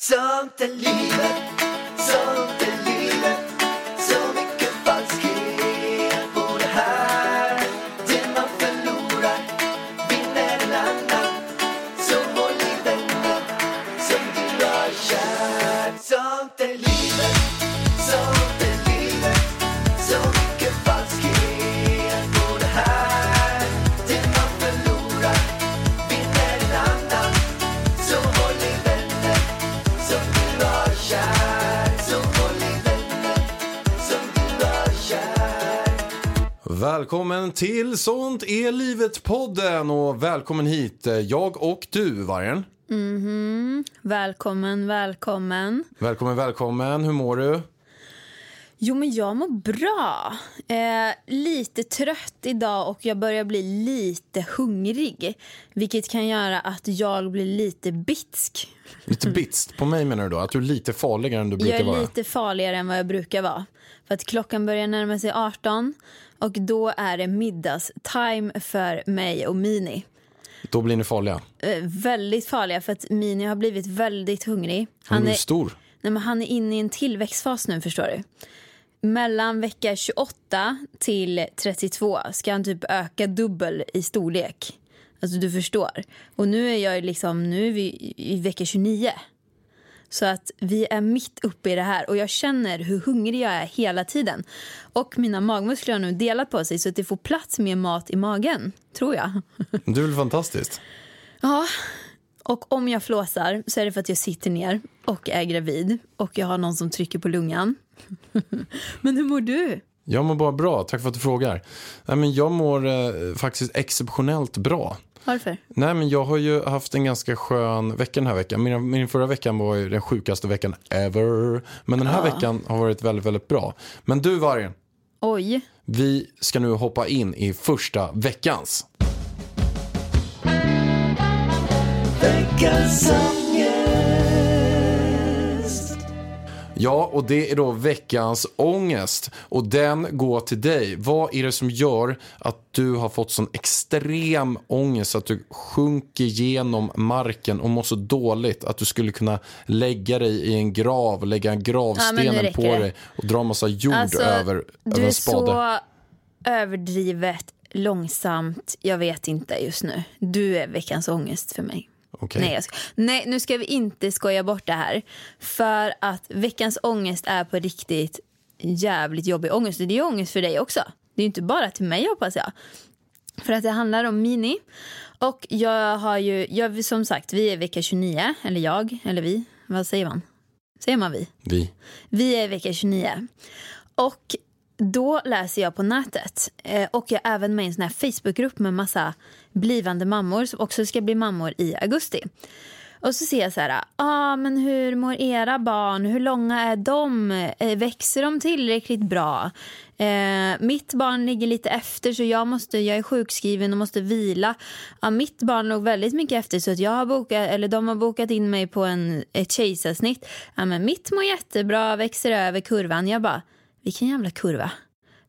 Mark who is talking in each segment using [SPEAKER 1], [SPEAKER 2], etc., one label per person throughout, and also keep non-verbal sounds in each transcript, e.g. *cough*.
[SPEAKER 1] Sånt är livet, sånt
[SPEAKER 2] Välkommen till Sånt är livet-podden och välkommen hit eh, jag och du, Vargen.
[SPEAKER 3] Välkommen, välkommen.
[SPEAKER 2] Välkommen, välkommen. Hur mår du?
[SPEAKER 3] Jo, men jag mår bra. Eh, lite trött idag och jag börjar bli lite hungrig. Vilket kan göra att jag blir lite bitsk.
[SPEAKER 2] Lite *laughs* bitst. På mig menar du då? Att du är lite farligare än du brukar
[SPEAKER 3] Jag är
[SPEAKER 2] vara?
[SPEAKER 3] lite farligare än vad jag brukar vara. För att klockan börjar närma sig 18 och då är det middagstime för mig och Mini.
[SPEAKER 2] Då blir ni farliga.
[SPEAKER 3] Eh, väldigt farliga för att Mini har blivit väldigt hungrig.
[SPEAKER 2] Han är
[SPEAKER 3] är,
[SPEAKER 2] stor.
[SPEAKER 3] Nej, men han är inne i en tillväxtfas nu förstår du. Mellan vecka 28 till 32 ska han typ öka dubbel i storlek. Alltså du förstår. Och nu är jag liksom, nu är vi i vecka 29. Så att vi är mitt uppe i det här och jag känner hur hungrig jag är hela tiden. Och mina magmuskler har nu delat på sig så att det får plats mer mat i magen, tror jag. *laughs*
[SPEAKER 2] Det är väl fantastiskt?
[SPEAKER 3] Ja, och om jag flåsar så är det för att jag sitter ner och är gravid och jag har någon som trycker på lungan. *laughs* Men hur mår du?
[SPEAKER 2] Jag mår bara bra. Tack för att du frågar. Nej, men jag mår eh, faktiskt exceptionellt bra.
[SPEAKER 3] Varför?
[SPEAKER 2] Nej, men jag har ju haft en ganska skön vecka den här veckan. Min, min förra veckan var ju den sjukaste veckan ever. Men den här veckan har varit väldigt, väldigt bra. Men du, Vargen.
[SPEAKER 3] Oj.
[SPEAKER 2] Vi ska nu hoppa in i första veckans.
[SPEAKER 1] Veckans
[SPEAKER 2] Ja, och det är då veckans ångest. Och den går till dig. Vad är det som gör att du har fått sån extrem ångest att du sjunker genom marken och mår så dåligt att du skulle kunna lägga dig i en grav, lägga en
[SPEAKER 3] Ja,
[SPEAKER 2] gravstenen
[SPEAKER 3] räcker
[SPEAKER 2] på
[SPEAKER 3] det.
[SPEAKER 2] dig och dra massa jord
[SPEAKER 3] Alltså,
[SPEAKER 2] över,
[SPEAKER 3] Du
[SPEAKER 2] över
[SPEAKER 3] är
[SPEAKER 2] en spade.
[SPEAKER 3] så överdrivet långsamt. Jag vet inte just nu. Du är veckans ångest för mig.
[SPEAKER 2] Okej.
[SPEAKER 3] Nej, ska... Nej, nu ska vi inte skoja bort det här. För att veckans ångest är på riktigt jävligt jobbig ångest. Det är ångest för dig också. Det är inte bara till mig hoppas jag. För att det handlar om Mini. Och jag har ju, jag, som sagt, vi är vecka 29. Eller jag, eller vi. Vad säger man? Säger man vi?
[SPEAKER 2] Vi.
[SPEAKER 3] Vi är vecka 29. Och då läser jag på nätet. Eh, och jag är även med i en sån här Facebookgrupp med massa blivande mammor som också ska bli mammor i augusti. Och så ser jag så här, ah, men hur mår era barn? Hur långa är de? Eh, växer de tillräckligt bra? Eh, mitt barn ligger lite efter så jag, måste, jag är sjukskriven och måste vila. Ja, mitt barn låg väldigt mycket efter så att jag har bokat, eller de har bokat in mig på en, ett kejsarsnitt. Ja, men mitt mår jättebra, växer över kurvan. Jag bara, vilken jävla kurva?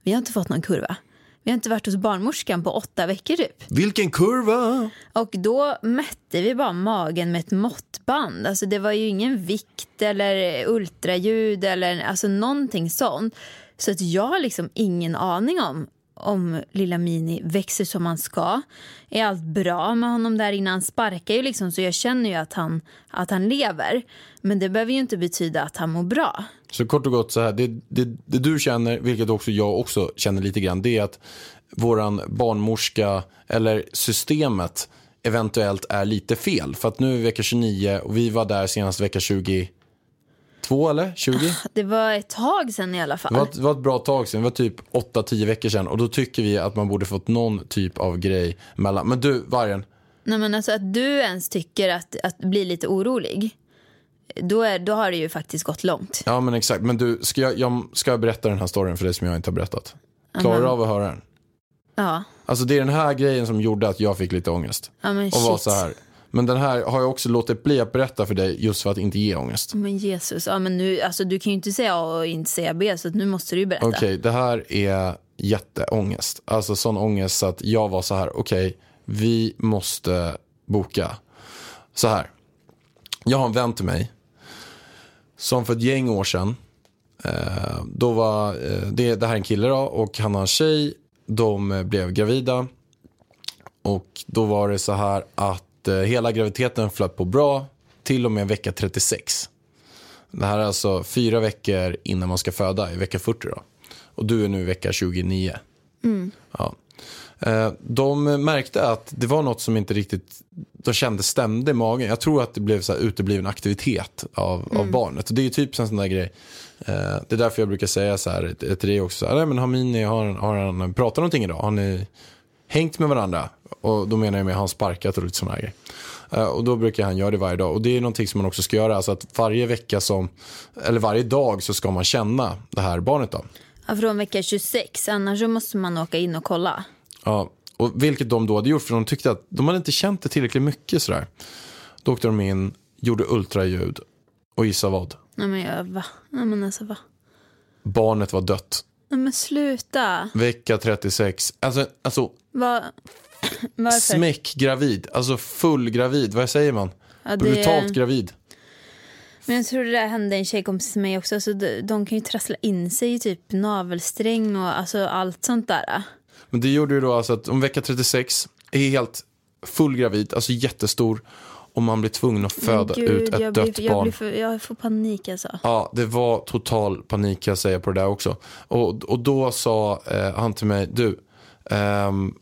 [SPEAKER 3] Vi har inte fått någon kurva. Vi har inte varit hos barnmorskan på åtta veckor typ.
[SPEAKER 2] Vilken kurva!
[SPEAKER 3] Och då mätte vi bara magen med ett måttband. Alltså det var ju ingen vikt eller ultraljud eller alltså någonting sånt. Så att jag har liksom ingen aning om om lilla Mini växer som han ska. Är allt bra med honom där inne? Han sparkar ju liksom så jag känner ju att han, att han lever. Men det behöver ju inte betyda att han mår bra.
[SPEAKER 2] Så kort och gott så här, det, det, det du känner, vilket också jag också känner lite grann, det är att våran barnmorska eller systemet eventuellt är lite fel. För att nu är vi vecka 29 och vi var där senast vecka 22 eller 20?
[SPEAKER 3] Det var ett tag sen i alla fall.
[SPEAKER 2] Det var, ett, det var ett bra tag sedan, det var typ 8-10 veckor sedan och då tycker vi att man borde fått någon typ av grej mellan. Men du, Vargen,
[SPEAKER 3] Nej, men alltså att du ens tycker att, att bli lite orolig. Då, är, då har det ju faktiskt gått långt.
[SPEAKER 2] ja men exakt, men du, ska jag, jag ska jag berätta den här storyn för dig som jag inte har berättat? Klarar du av att höra den?
[SPEAKER 3] Ja,
[SPEAKER 2] Alltså det är den här grejen som gjorde att jag fick lite ångest.
[SPEAKER 3] ja men
[SPEAKER 2] och var
[SPEAKER 3] shit.
[SPEAKER 2] så här. Men den här har jag också låtit bli att berätta för dig just för att inte ge ångest.
[SPEAKER 3] Men Jesus, ja, men nu, alltså, du kan ju inte säga A och inte säga B så nu måste du ju berätta.
[SPEAKER 2] Okej, det här är jätteångest. Alltså sån ångest så att jag var så här, okej, vi måste boka. Så här, jag har en vän till mig som för ett gäng år sedan. Eh, då var, eh, det, det här är en kille då och han har en tjej. De eh, blev gravida. Och då var det så här att eh, hela graviditeten flöt på bra till och med vecka 36. Det här är alltså fyra veckor innan man ska föda, i vecka 40 då. Och du är nu i vecka 29. Ja. Eh, De märkte att det var något som inte riktigt de kände stämde i magen. Jag tror att det blev så här utebliven aktivitet av, av barnet. Och det är ju typ en sån där grej. Eh, Det är därför jag brukar säga så här till dig också. Så här, Nej, men har Mini, har, har han pratat någonting idag? Har ni hängt med varandra? Och då menar jag med har han sparkat och lite sådana grejer. Eh, Och då brukar han göra det varje dag. Och det är någonting som man också ska göra. Alltså att varje vecka som, eller varje dag så ska man känna det här barnet då.
[SPEAKER 3] Från vecka 26, annars måste man åka in och kolla.
[SPEAKER 2] Ja, och vilket de då hade gjort för de tyckte att de hade inte känt det tillräckligt mycket sådär. Då åkte de in, gjorde ultraljud och gissa vad?
[SPEAKER 3] Nej men jag, va? Nej men alltså va?
[SPEAKER 2] Barnet var dött.
[SPEAKER 3] Nej men sluta.
[SPEAKER 2] Vecka 36. Alltså, alltså
[SPEAKER 3] Va? Varför?
[SPEAKER 2] smäckgravid. Alltså fullgravid. Vad säger man?
[SPEAKER 3] Ja, det-
[SPEAKER 2] Brutalt gravid.
[SPEAKER 3] Men jag tror det där hände en tjejkompis till mig också. Alltså, de, de kan ju trassla in sig i typ navelsträng och alltså allt sånt där.
[SPEAKER 2] Men det gjorde ju då alltså att om vecka 36 är helt fullgravid, alltså jättestor. Och man blir tvungen att föda
[SPEAKER 3] Men
[SPEAKER 2] ut ett
[SPEAKER 3] jag
[SPEAKER 2] dött
[SPEAKER 3] blir, jag,
[SPEAKER 2] barn.
[SPEAKER 3] blir för, jag får panik alltså.
[SPEAKER 2] Ja, det var total panik kan jag säga på det där också. Och, och då sa eh, han till mig, du, ehm,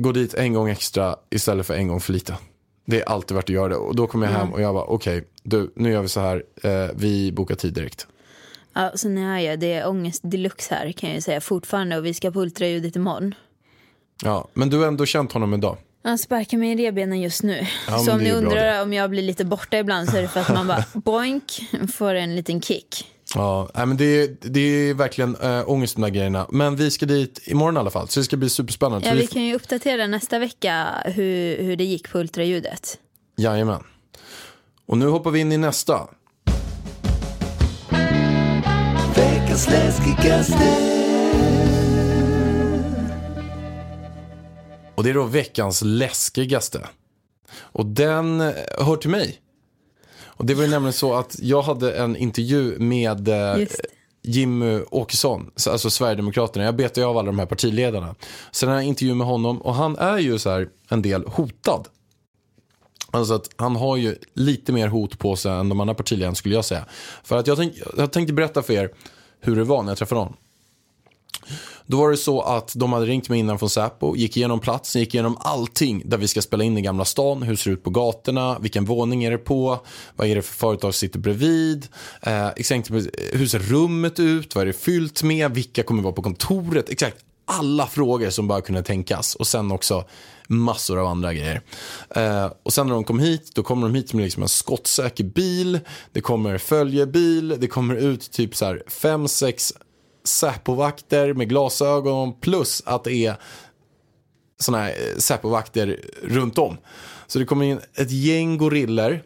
[SPEAKER 2] gå dit en gång extra istället för en gång för lite. Det är alltid värt att göra det. Och då kom jag hem och jag bara, okej, du, nu gör vi så här, eh, vi bokar tid direkt.
[SPEAKER 3] Ja, så nu är jag, det är ångest deluxe här kan jag ju säga fortfarande och vi ska på ultraljudet imorgon.
[SPEAKER 2] Ja, men du har ändå känt honom idag.
[SPEAKER 3] Han sparkar mig i revbenen just nu.
[SPEAKER 2] Ja,
[SPEAKER 3] så om ni undrar om jag blir lite borta ibland så är det för att man bara *laughs* boink får en liten kick.
[SPEAKER 2] Ja, men det, är, det är verkligen äh, ångest de där grejerna. Men vi ska dit imorgon i alla fall, så det ska bli superspännande.
[SPEAKER 3] Ja, vi
[SPEAKER 2] vi
[SPEAKER 3] kan ju uppdatera nästa vecka hur, hur det gick på ultraljudet.
[SPEAKER 2] Jajamän. Och nu hoppar vi in i nästa.
[SPEAKER 1] Veckans läskigaste
[SPEAKER 2] Och det är då veckans läskigaste. Och den eh, hör till mig. Och det var ju nämligen så att jag hade en intervju med eh. Jimmy Åkesson, alltså Sverigedemokraterna. Jag betar ju av alla de här partiledarna. Sen har jag intervju med honom och han är ju så här en del hotad. Alltså att han har ju lite mer hot på sig än de andra partiledarna skulle jag säga. För att jag, tänk, jag tänkte berätta för er hur det var när jag träffade honom. Då var det så att de hade ringt mig innan från Säpo, gick igenom platsen, gick igenom allting där vi ska spela in i Gamla stan, hur ser det ut på gatorna, vilken våning är det på, vad är det för företag som sitter bredvid, eh, exakt, hur ser rummet ut, vad är det fyllt med, vilka kommer vara på kontoret, exakt alla frågor som bara kunde tänkas och sen också massor av andra grejer. Eh, och sen när de kom hit, då kommer de hit med liksom en skottsäker bil, det kommer följebil, det kommer ut typ så här fem, sex Säpovakter med glasögon plus att det är sådana här eh, Säpovakter runt om. Så det kommer in ett gäng gorillor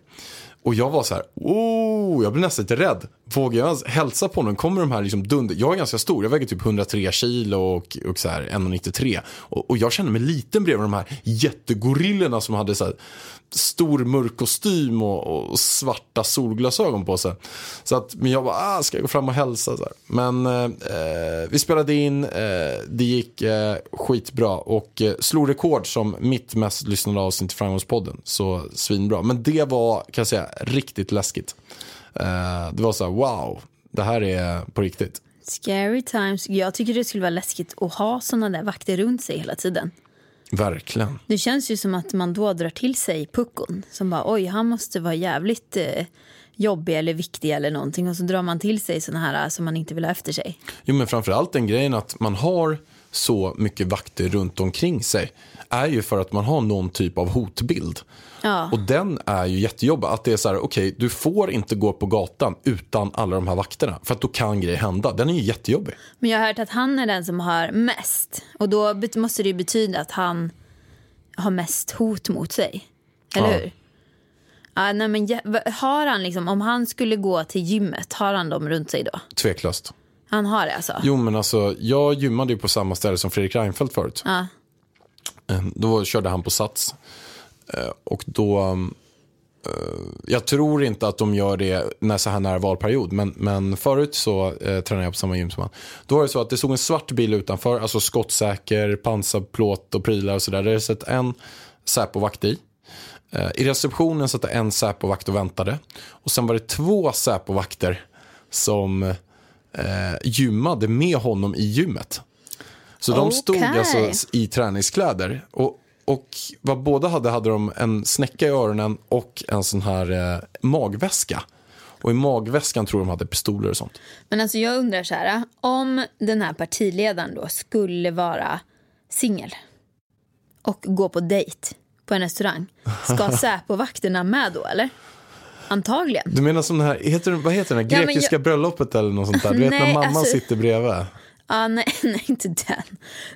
[SPEAKER 2] och jag var så här, oh, jag blev nästan lite rädd. Vågar jag ens hälsa på honom, Kommer de här liksom dunder... Jag är ganska stor, jag väger typ 103 kilo och, och så här 1,93. Och, och jag kände mig liten bredvid de här jättegorillorna som hade så här stor mörk kostym och, och svarta solglasögon på sig. Så att, men jag bara, ah, ska jag gå fram och hälsa? Så här. Men eh, vi spelade in, eh, det gick eh, skitbra och eh, slog rekord som mitt mest lyssnade avsnitt i Framgångspodden. Så svinbra. Men det var, kan jag säga, riktigt läskigt. Eh, det var så här, wow, det här är på riktigt.
[SPEAKER 3] Scary times. Jag tycker det skulle vara läskigt att ha såna där vakter runt sig hela tiden.
[SPEAKER 2] Verkligen.
[SPEAKER 3] Det känns ju som att man då drar till sig puckon som bara oj, han måste vara jävligt eh, jobbig eller viktig eller någonting och så drar man till sig såna här eh, som man inte vill ha efter sig.
[SPEAKER 2] Jo, men framförallt den grejen att man har så mycket vakter runt omkring sig är ju för att man har någon typ av hotbild.
[SPEAKER 3] Ja.
[SPEAKER 2] Och den är ju jättejobbig. Att det är så här, okej, du får inte gå på gatan utan alla de här vakterna. För att då kan grejer hända. Den är ju jättejobbig.
[SPEAKER 3] Men jag har hört att han är den som har mest och då måste det ju betyda att han har mest hot mot sig. Eller
[SPEAKER 2] Ja.
[SPEAKER 3] hur? Ja, nej, men har han liksom, om han skulle gå till gymmet, har han dem runt sig då?
[SPEAKER 2] Tveklöst.
[SPEAKER 3] Han har det alltså?
[SPEAKER 2] Jo, men alltså, jag gymmade ju på samma ställe som Fredrik Reinfeldt förut.
[SPEAKER 3] Ja.
[SPEAKER 2] Eh, Då körde han på Sats. Eh, Och då um, jag tror inte att de gör det när så här nära valperiod, men, men förut så eh, tränade jag på samma gym som han. Då var det så att det stod en svart bil utanför, alltså skottsäker, pansarplåt och prylar och sådär. Det hade sett en Säpo-vakt i. Eh, I receptionen satt det en Säpo-vakt och väntade. Och sen var det två Säpo-vakter som eh, gymmade med honom i gymmet. Så de stod alltså i träningskläder. Och, och vad båda hade, hade de en snäcka i öronen och en sån här eh, magväska. Och i magväskan tror de hade pistoler och sånt.
[SPEAKER 3] Men alltså jag undrar så här, om den här partiledaren då skulle vara singel och gå på dejt på en restaurang, ska *laughs* Säpo-vakterna med då eller? Antagligen.
[SPEAKER 2] Du menar som den här, heter, vad heter den?
[SPEAKER 3] Ja, men
[SPEAKER 2] Grekiska
[SPEAKER 3] jag-
[SPEAKER 2] bröllopet eller något sånt där? Du vet när
[SPEAKER 3] Nej,
[SPEAKER 2] mamman
[SPEAKER 3] alltså-
[SPEAKER 2] sitter bredvid.
[SPEAKER 3] Ah, nej, *laughs* nej, inte den.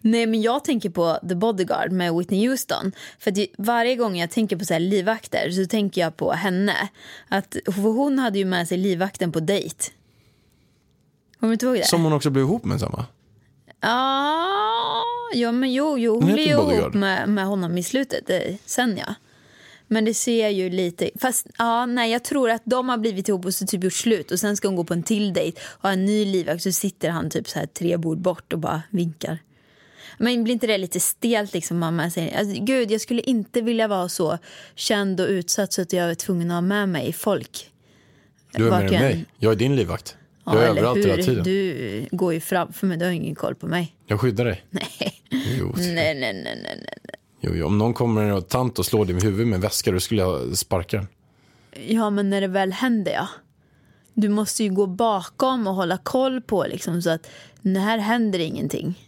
[SPEAKER 3] Nej, men jag tänker på The Bodyguard med Whitney Houston. För ju- varje gång jag tänker på så här livvakter så tänker jag på henne. Att, hon hade ju med sig livvakten på dejt. Kommer du inte ihåg det?
[SPEAKER 2] Som hon också blev ihop med samma.
[SPEAKER 3] Ja, ja, men jo, jo hon blev ihop med, med honom i slutet. eh, Sen ja. Men det ser ju lite... Fast ja, nej, jag tror att de har blivit ihop och så typ gjort slut. Och sen ska hon gå på en till dejt och ha en ny livvakt. Så sitter han typ så här tre bord bort och bara vinkar. Men blir inte det lite stelt liksom mamma säger? Alltså, gud, jag skulle inte vilja vara så känd och utsatt så att jag är tvungen att ha med mig folk.
[SPEAKER 2] Du är än- mig. Jag är din livvakt.
[SPEAKER 3] Ja,
[SPEAKER 2] Jag är överallt hela
[SPEAKER 3] hur?
[SPEAKER 2] tiden.
[SPEAKER 3] Du går ju framför mig, du har ingen koll på mig.
[SPEAKER 2] Jag skyddar dig.
[SPEAKER 3] Nej, nej, nej, nej, nej. nej.
[SPEAKER 2] Jo, jo. Om någon kommer och tant och slår dig med huvudet med en väska då skulle jag sparka den.
[SPEAKER 3] Ja, men när det väl händer, ja. Du måste ju gå bakom och hålla koll på liksom så att det här händer ingenting.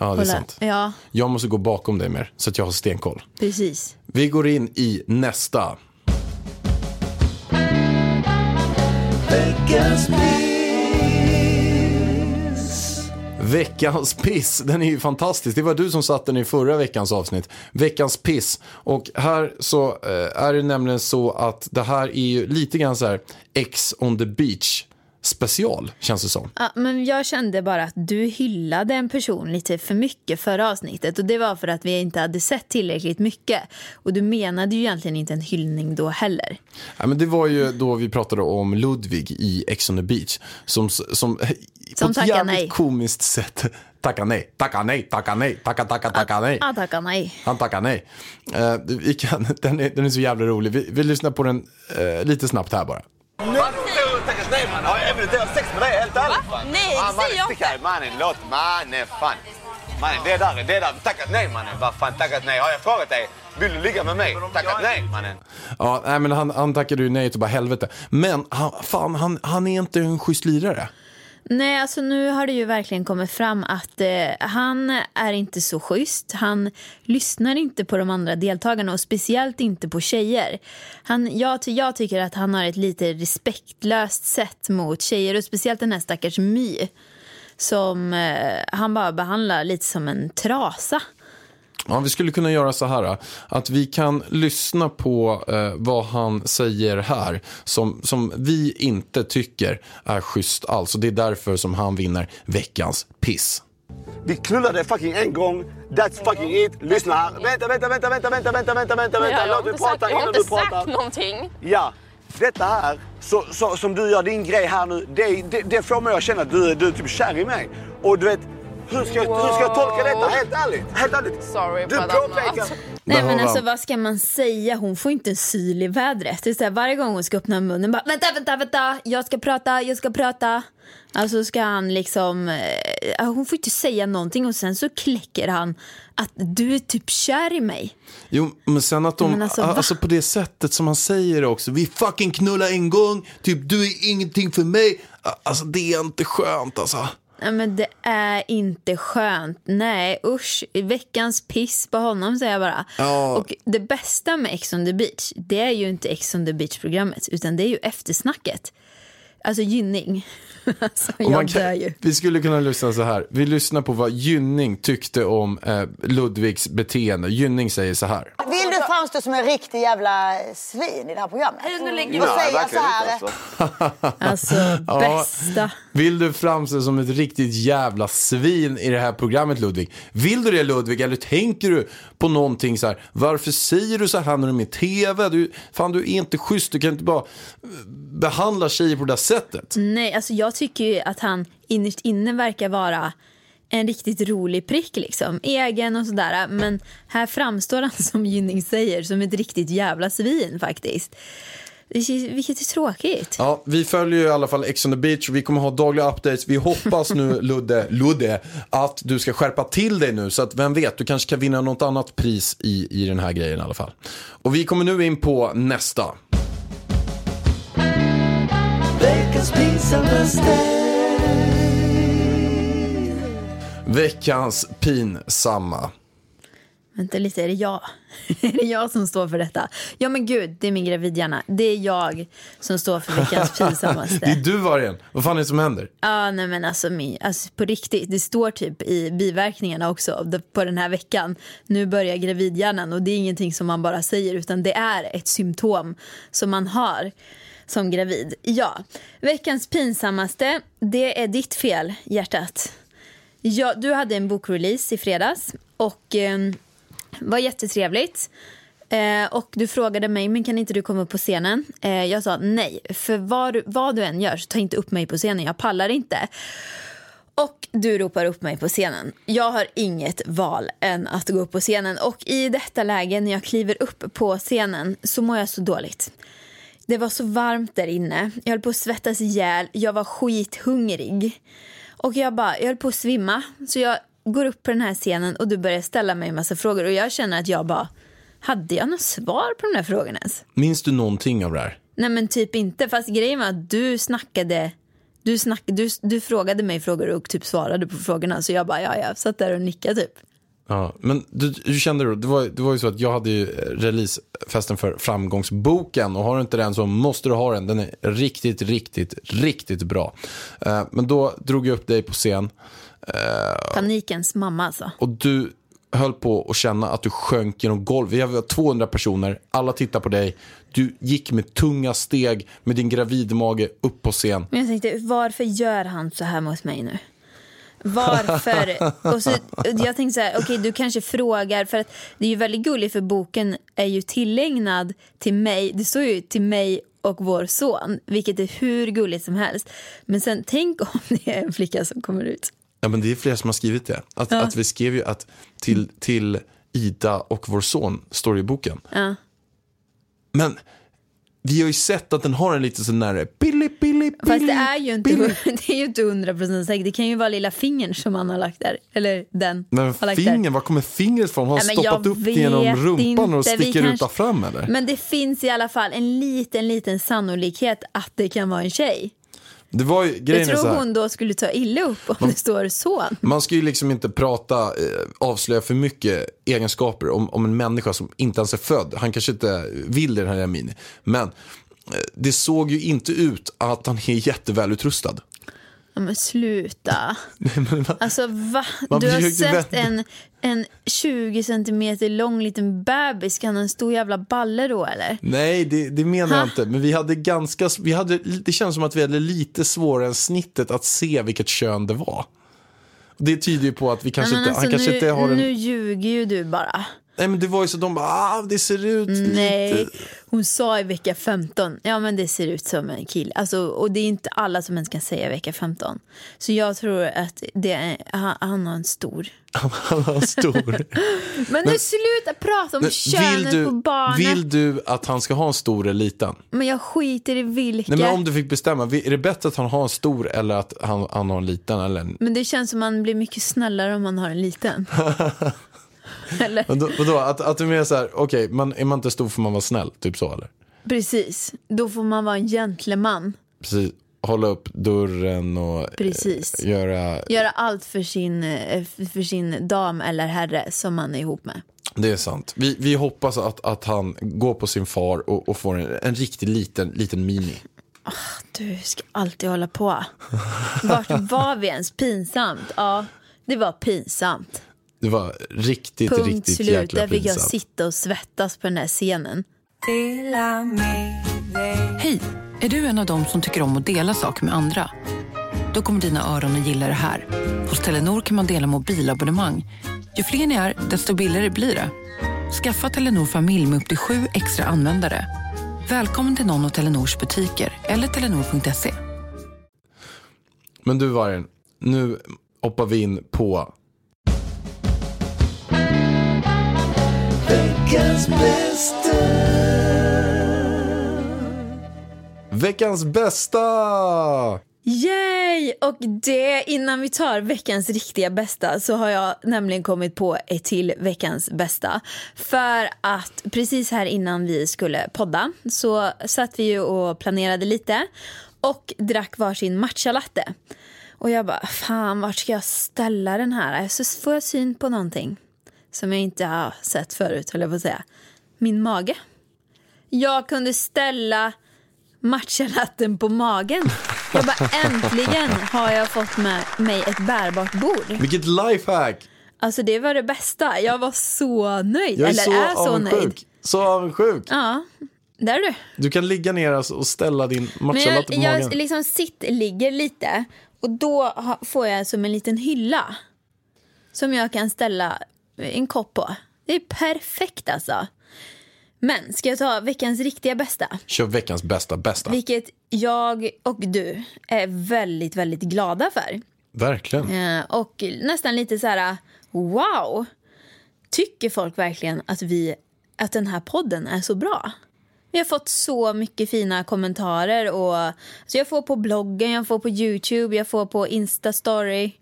[SPEAKER 2] Ja, det är sant.
[SPEAKER 3] Ja,
[SPEAKER 2] Jag måste gå bakom dig mer så att jag har stenkoll.
[SPEAKER 3] precis.
[SPEAKER 2] Vi går in i nästa.
[SPEAKER 1] Veckans.
[SPEAKER 2] Veckans piss, den är ju fantastisk. Det var du som satte den i förra veckans avsnitt. Veckans piss. Och här så eh, är det nämligen så att det här är ju lite grann så här X on the beach special, känns det som.
[SPEAKER 3] Ja, men jag kände bara att du hyllade en person lite för mycket förra avsnittet och det var för att vi inte hade sett tillräckligt mycket. Och du menade ju egentligen inte en hyllning då heller.
[SPEAKER 2] Ja, men det var ju då vi pratade om Ludvig i X on the beach. Som, som, som på ett
[SPEAKER 3] tackar
[SPEAKER 2] jävligt
[SPEAKER 3] nej.
[SPEAKER 2] komiskt sätt tackar nej, tackar nej, tackar nej, tackar, tackar, tackar nej.
[SPEAKER 3] Ja, tacka nej.
[SPEAKER 2] Han tackar nej. Eh, vi kan, *laughs* den, är, den är så jävla rolig. Vi, vi lyssnar på den eh, lite snabbt här bara.
[SPEAKER 4] Tackas nej man, har jag även inte sex med dig helt ärligt?
[SPEAKER 5] Nej,
[SPEAKER 4] Ah,
[SPEAKER 5] säg
[SPEAKER 4] mannen,
[SPEAKER 5] jag
[SPEAKER 4] här. Mannen, låt mannen fan. Mannen, det där, det där. Tackat nej mannen. Vad fan tackat nej? Har jag frågat dig? Vill du ligga med mig? Tackat nej mannen.
[SPEAKER 2] Ja, nej, men han, han tackade ju nej till bara helvete. Men han, fan, han, han är inte en schysst lirare.
[SPEAKER 3] Nej, alltså nu har det ju verkligen kommit fram att eh, han är inte så schysst. Han lyssnar inte på de andra deltagarna och speciellt inte på tjejer. Han, jag, ty- jag tycker att han har ett lite respektlöst sätt mot tjejer och speciellt den här stackars My som eh, han bara behandlar lite som en trasa.
[SPEAKER 2] Ja, vi skulle kunna göra så här att vi kan lyssna på eh, vad han säger här som, som vi inte tycker är schysst alls. Och det är därför som han vinner veckans piss.
[SPEAKER 4] Vi knullade fucking en gång. That's fucking it. Lyssna här. Vänta, vänta, vänta, vänta, vänta, vänta, vänta, vänta, vänta. Låt mig
[SPEAKER 5] inte sagt,
[SPEAKER 4] prata
[SPEAKER 5] jag har
[SPEAKER 4] innan
[SPEAKER 5] inte
[SPEAKER 4] du pratar.
[SPEAKER 5] sagt någonting.
[SPEAKER 4] Ja, detta här så, så, som du gör din grej här nu, det, det, det får mig att känna att du, du är typ kär i mig. Och du vet, hur ska, jag- hur ska jag tolka detta? Helt ärligt. Helt ärligt.
[SPEAKER 5] Sorry,
[SPEAKER 4] du påpekar...
[SPEAKER 3] Nej men alltså vad ska man säga? Hon får inte en syl i vädret. Det är så här, varje gång hon ska öppna munnen bara vänta, vänta, vänta, jag ska prata, jag ska prata. Alltså ska han liksom, eh, hon får inte säga någonting och sen så kläcker han att du är typ kär i mig.
[SPEAKER 2] Jo, men sen att de,
[SPEAKER 3] Men alltså,
[SPEAKER 2] alltså, på det sättet som han säger också. Vi fucking knullar en gång, typ du är ingenting för mig. Alltså det är inte skönt alltså.
[SPEAKER 3] Nej men det är inte skönt. Nej usch, veckans piss på honom säger jag bara.
[SPEAKER 2] Ja.
[SPEAKER 3] Och det bästa med Ex on the beach, det är ju inte Ex on the beach programmet utan det är ju eftersnacket. Alltså Gynning. Alltså, jag dör ju.
[SPEAKER 2] Vi skulle kunna lyssna så här. Vi lyssnar på vad Gynning tyckte om eh, Ludvigs beteende. Gynning säger så här.
[SPEAKER 6] Vill du framstå som en riktig jävla svin i det här programmet?
[SPEAKER 5] Nu lägger
[SPEAKER 6] Och säga så här.
[SPEAKER 4] alltså.
[SPEAKER 3] Alltså *laughs* bästa.
[SPEAKER 2] Vill du framstå som ett riktigt jävla svin i det här programmet Ludvig? Vill du det Ludvig eller tänker du på någonting så här. Varför säger du så här när du är med i tv? Du, fan, du är inte schysst. Du kan inte bara eh, behandla tjejer på det där sättet.
[SPEAKER 3] Nej, alltså jag tycker ju att han innerst inne verkar vara en riktigt rolig prick liksom. Egen och sådär. Men här framstår han *laughs* som Gynning säger som ett riktigt jävla svin faktiskt. Vilket är tråkigt.
[SPEAKER 2] Ja, vi följer ju i alla fall Ex on the beach. Vi kommer ha dagliga updates. Vi hoppas nu, *laughs* Ludde, Ludde, att du ska skärpa till dig nu. Så att vem vet, du kanske kan vinna något annat pris i, i den här grejen i alla fall. Och vi kommer nu in på nästa.
[SPEAKER 1] Veckans pinsammaste
[SPEAKER 2] Veckans pinsamma.
[SPEAKER 3] Vänta lite, är det jag? *laughs* är det jag som står för detta? Ja men gud, det är min gravidhjärna. Det är jag som står för veckans *laughs* pinsammaste.
[SPEAKER 2] Det är du Vargen. Vad fan är det som händer?
[SPEAKER 3] Ja, nej men alltså, min, alltså på riktigt. Det står typ i biverkningarna också på den här veckan. Nu börjar gravidhjärnan och det är ingenting som man bara säger utan det är ett symptom som man har som gravid. Ja, veckans pinsammaste, det är ditt fel hjärtat. Ja, du hade en bokrelease i fredags och eh, var jättetrevligt. Eh, och du frågade mig, men kan inte du komma upp på scenen? Eh, jag sa nej, för vad, vad du än gör så ta inte upp mig på scenen, jag pallar inte. Och du ropar upp mig på scenen. Jag har inget val än att gå upp på scenen. Och i detta läge när jag kliver upp på scenen så mår jag så dåligt. Det var så varmt där inne. Jag höll på att svettas ihjäl. Jag var skithungrig. Och jag bara, jag höll på att svimma. Så jag går upp på den här scenen och du börjar ställa mig en massa frågor. Och jag känner att jag bara, hade jag något svar på de här frågorna ens?
[SPEAKER 2] Minns du någonting av det här?
[SPEAKER 3] Nej men typ inte. Fast grejen var att du snackade du, snack, du, du frågade mig frågor och typ svarade på frågorna. Så jag bara, ja, jag satt där och nickade typ.
[SPEAKER 2] Ja, men du, hur kände du? Det var, det var ju så att jag hade ju releasefesten för Framgångsboken och har du inte den så måste du ha den. Den är riktigt, riktigt, riktigt bra. Uh, men då drog jag upp dig på scen. Uh,
[SPEAKER 3] Panikens mamma alltså.
[SPEAKER 2] Och du höll på att känna att du sjönk genom golv. Vi var 200 personer, alla tittar på dig. Du gick med tunga steg med din gravidmage upp på scen.
[SPEAKER 3] Men jag tänkte, varför gör han så här mot mig nu? Varför? och så, jag tänkte så här, okej okay, du kanske frågar, för att det är ju väldigt gulligt för boken är ju tillägnad till mig, det står ju till mig och vår son, vilket är hur gulligt som helst. Men sen tänk om det är en flicka som kommer ut.
[SPEAKER 2] Ja men det är flera som har skrivit det. Att, ja. att vi skrev ju att till, till Ida och vår son står det i boken.
[SPEAKER 3] Ja.
[SPEAKER 2] Men vi har ju sett att den har en lite sån där
[SPEAKER 3] Fast *laughs* det är ju inte, det är ju inte 100% säkert. Det kan ju vara lilla fingern som han har lagt där. Eller den
[SPEAKER 2] Men fingern, var kommer fingret ifrån? Har han stoppat upp det genom rumpan inte. och sticker kanske... ut fram eller?
[SPEAKER 3] Men det finns i alla fall en liten, liten sannolikhet att det kan vara en tjej.
[SPEAKER 2] Det var ju, grejen
[SPEAKER 3] jag tror
[SPEAKER 2] här,
[SPEAKER 3] hon då skulle ta illa upp om
[SPEAKER 2] man,
[SPEAKER 3] det står son.
[SPEAKER 2] Man ska ju liksom inte prata, eh, avslöja för mycket egenskaper om, om en människa som inte ens är född. Han kanske inte vill det, den här Amini. Men det såg ju inte ut att han är jättevälutrustad.
[SPEAKER 3] Ja, men sluta. *laughs* alltså va? Du har sett en, en 20 centimeter lång liten bebis. Kan en stor jävla balle då eller?
[SPEAKER 2] Nej, det, det menar ha? jag inte. Men vi hade ganska, vi hade, det känns som att vi hade lite svårare än snittet att se vilket kön det var. Det tyder ju på att vi kanske inte,
[SPEAKER 3] alltså,
[SPEAKER 2] han kanske
[SPEAKER 3] nu,
[SPEAKER 2] inte har en...
[SPEAKER 3] Nu ljuger ju du bara.
[SPEAKER 2] Nej men det var ju så, de bara, ah, det ser ut
[SPEAKER 3] Nej,
[SPEAKER 2] lite.
[SPEAKER 3] hon sa i vecka 15, ja men det ser ut som en kille. Alltså, och det är inte alla som ens kan säga vecka 15. Så jag tror att det är, han, han har en stor. *laughs*
[SPEAKER 2] Han har en stor. *laughs*
[SPEAKER 3] men nu sluta prata om könet
[SPEAKER 2] du,
[SPEAKER 3] på barnet.
[SPEAKER 2] Vill du att han ska ha en stor eller liten?
[SPEAKER 3] Men jag skiter i vilka.
[SPEAKER 2] Nej men om du fick bestämma, är det bättre att han har en stor eller att han, han har en liten? Eller?
[SPEAKER 3] Men det känns som att man blir mycket snällare om man har en liten. *laughs* *laughs*
[SPEAKER 2] eller? Vadå, vadå? Att, att du menar så här, okej, okay, är man inte stor får man vara snäll, typ så eller?
[SPEAKER 3] Precis, då får man vara en gentleman.
[SPEAKER 2] Precis, hålla upp dörren och
[SPEAKER 3] Precis.
[SPEAKER 2] Eh, göra...
[SPEAKER 3] Göra allt för sin, eh, för sin dam eller herre som man är ihop med.
[SPEAKER 2] Det är sant. Vi, vi hoppas att, att han går på sin far och, och får en, en riktigt liten, liten mini.
[SPEAKER 3] Oh, du ska alltid hålla på. Vart var vi ens? Pinsamt? Ja, det var pinsamt.
[SPEAKER 2] Det var riktigt,
[SPEAKER 3] Punkt
[SPEAKER 2] riktigt
[SPEAKER 3] slut.
[SPEAKER 2] jäkla pinsamt.
[SPEAKER 3] Där fick jag sitta och svettas på den här scenen.
[SPEAKER 5] Hej! Är du en av dem som tycker om att dela saker med andra? Då kommer dina öron att gilla det här. Hos Telenor kan man dela mobilabonnemang. Ju fler ni är, desto billigare blir det. Skaffa Telenor familj med upp till sju extra användare. Välkommen till någon av Telenors butiker eller telenor.se.
[SPEAKER 2] Men du Vargen, nu hoppar vi in på
[SPEAKER 1] Veckans bästa.
[SPEAKER 2] veckans bästa!
[SPEAKER 3] Yay! Och det, innan vi tar veckans riktiga bästa så har jag nämligen kommit på ett till veckans bästa. För att precis här innan vi skulle podda så satt vi ju och planerade lite och drack varsin matchalatte. Och jag bara, fan vart ska jag ställa den här? Så får jag syn på någonting som jag inte har sett förut, höll jag på att säga. Min mage. Jag kunde ställa matchalatten på magen. Jag bara, äntligen har jag fått med mig ett bärbart bord.
[SPEAKER 2] Vilket lifehack!
[SPEAKER 3] Alltså det var det bästa. Jag var så nöjd.
[SPEAKER 2] Jag är
[SPEAKER 3] Eller
[SPEAKER 2] så
[SPEAKER 3] är så
[SPEAKER 2] avundsjuk.
[SPEAKER 3] nöjd.
[SPEAKER 2] Så avundsjuk.
[SPEAKER 3] Ja, där är du.
[SPEAKER 2] Du kan ligga ner alltså och ställa din matchalatte
[SPEAKER 3] jag,
[SPEAKER 2] på
[SPEAKER 3] jag
[SPEAKER 2] magen.
[SPEAKER 3] liksom sitter, ligger lite och då får jag som en liten hylla som jag kan ställa en kopp på. Det är perfekt alltså. Men ska jag ta veckans riktiga bästa?
[SPEAKER 2] Kör veckans bästa bästa.
[SPEAKER 3] Vilket jag och du är väldigt, väldigt glada för.
[SPEAKER 2] Verkligen.
[SPEAKER 3] Eh, och nästan lite så här, wow. Tycker folk verkligen att, vi, att den här podden är så bra? Vi har fått så mycket fina kommentarer. Och, så jag får på bloggen, jag får på Youtube, jag får på Instastory.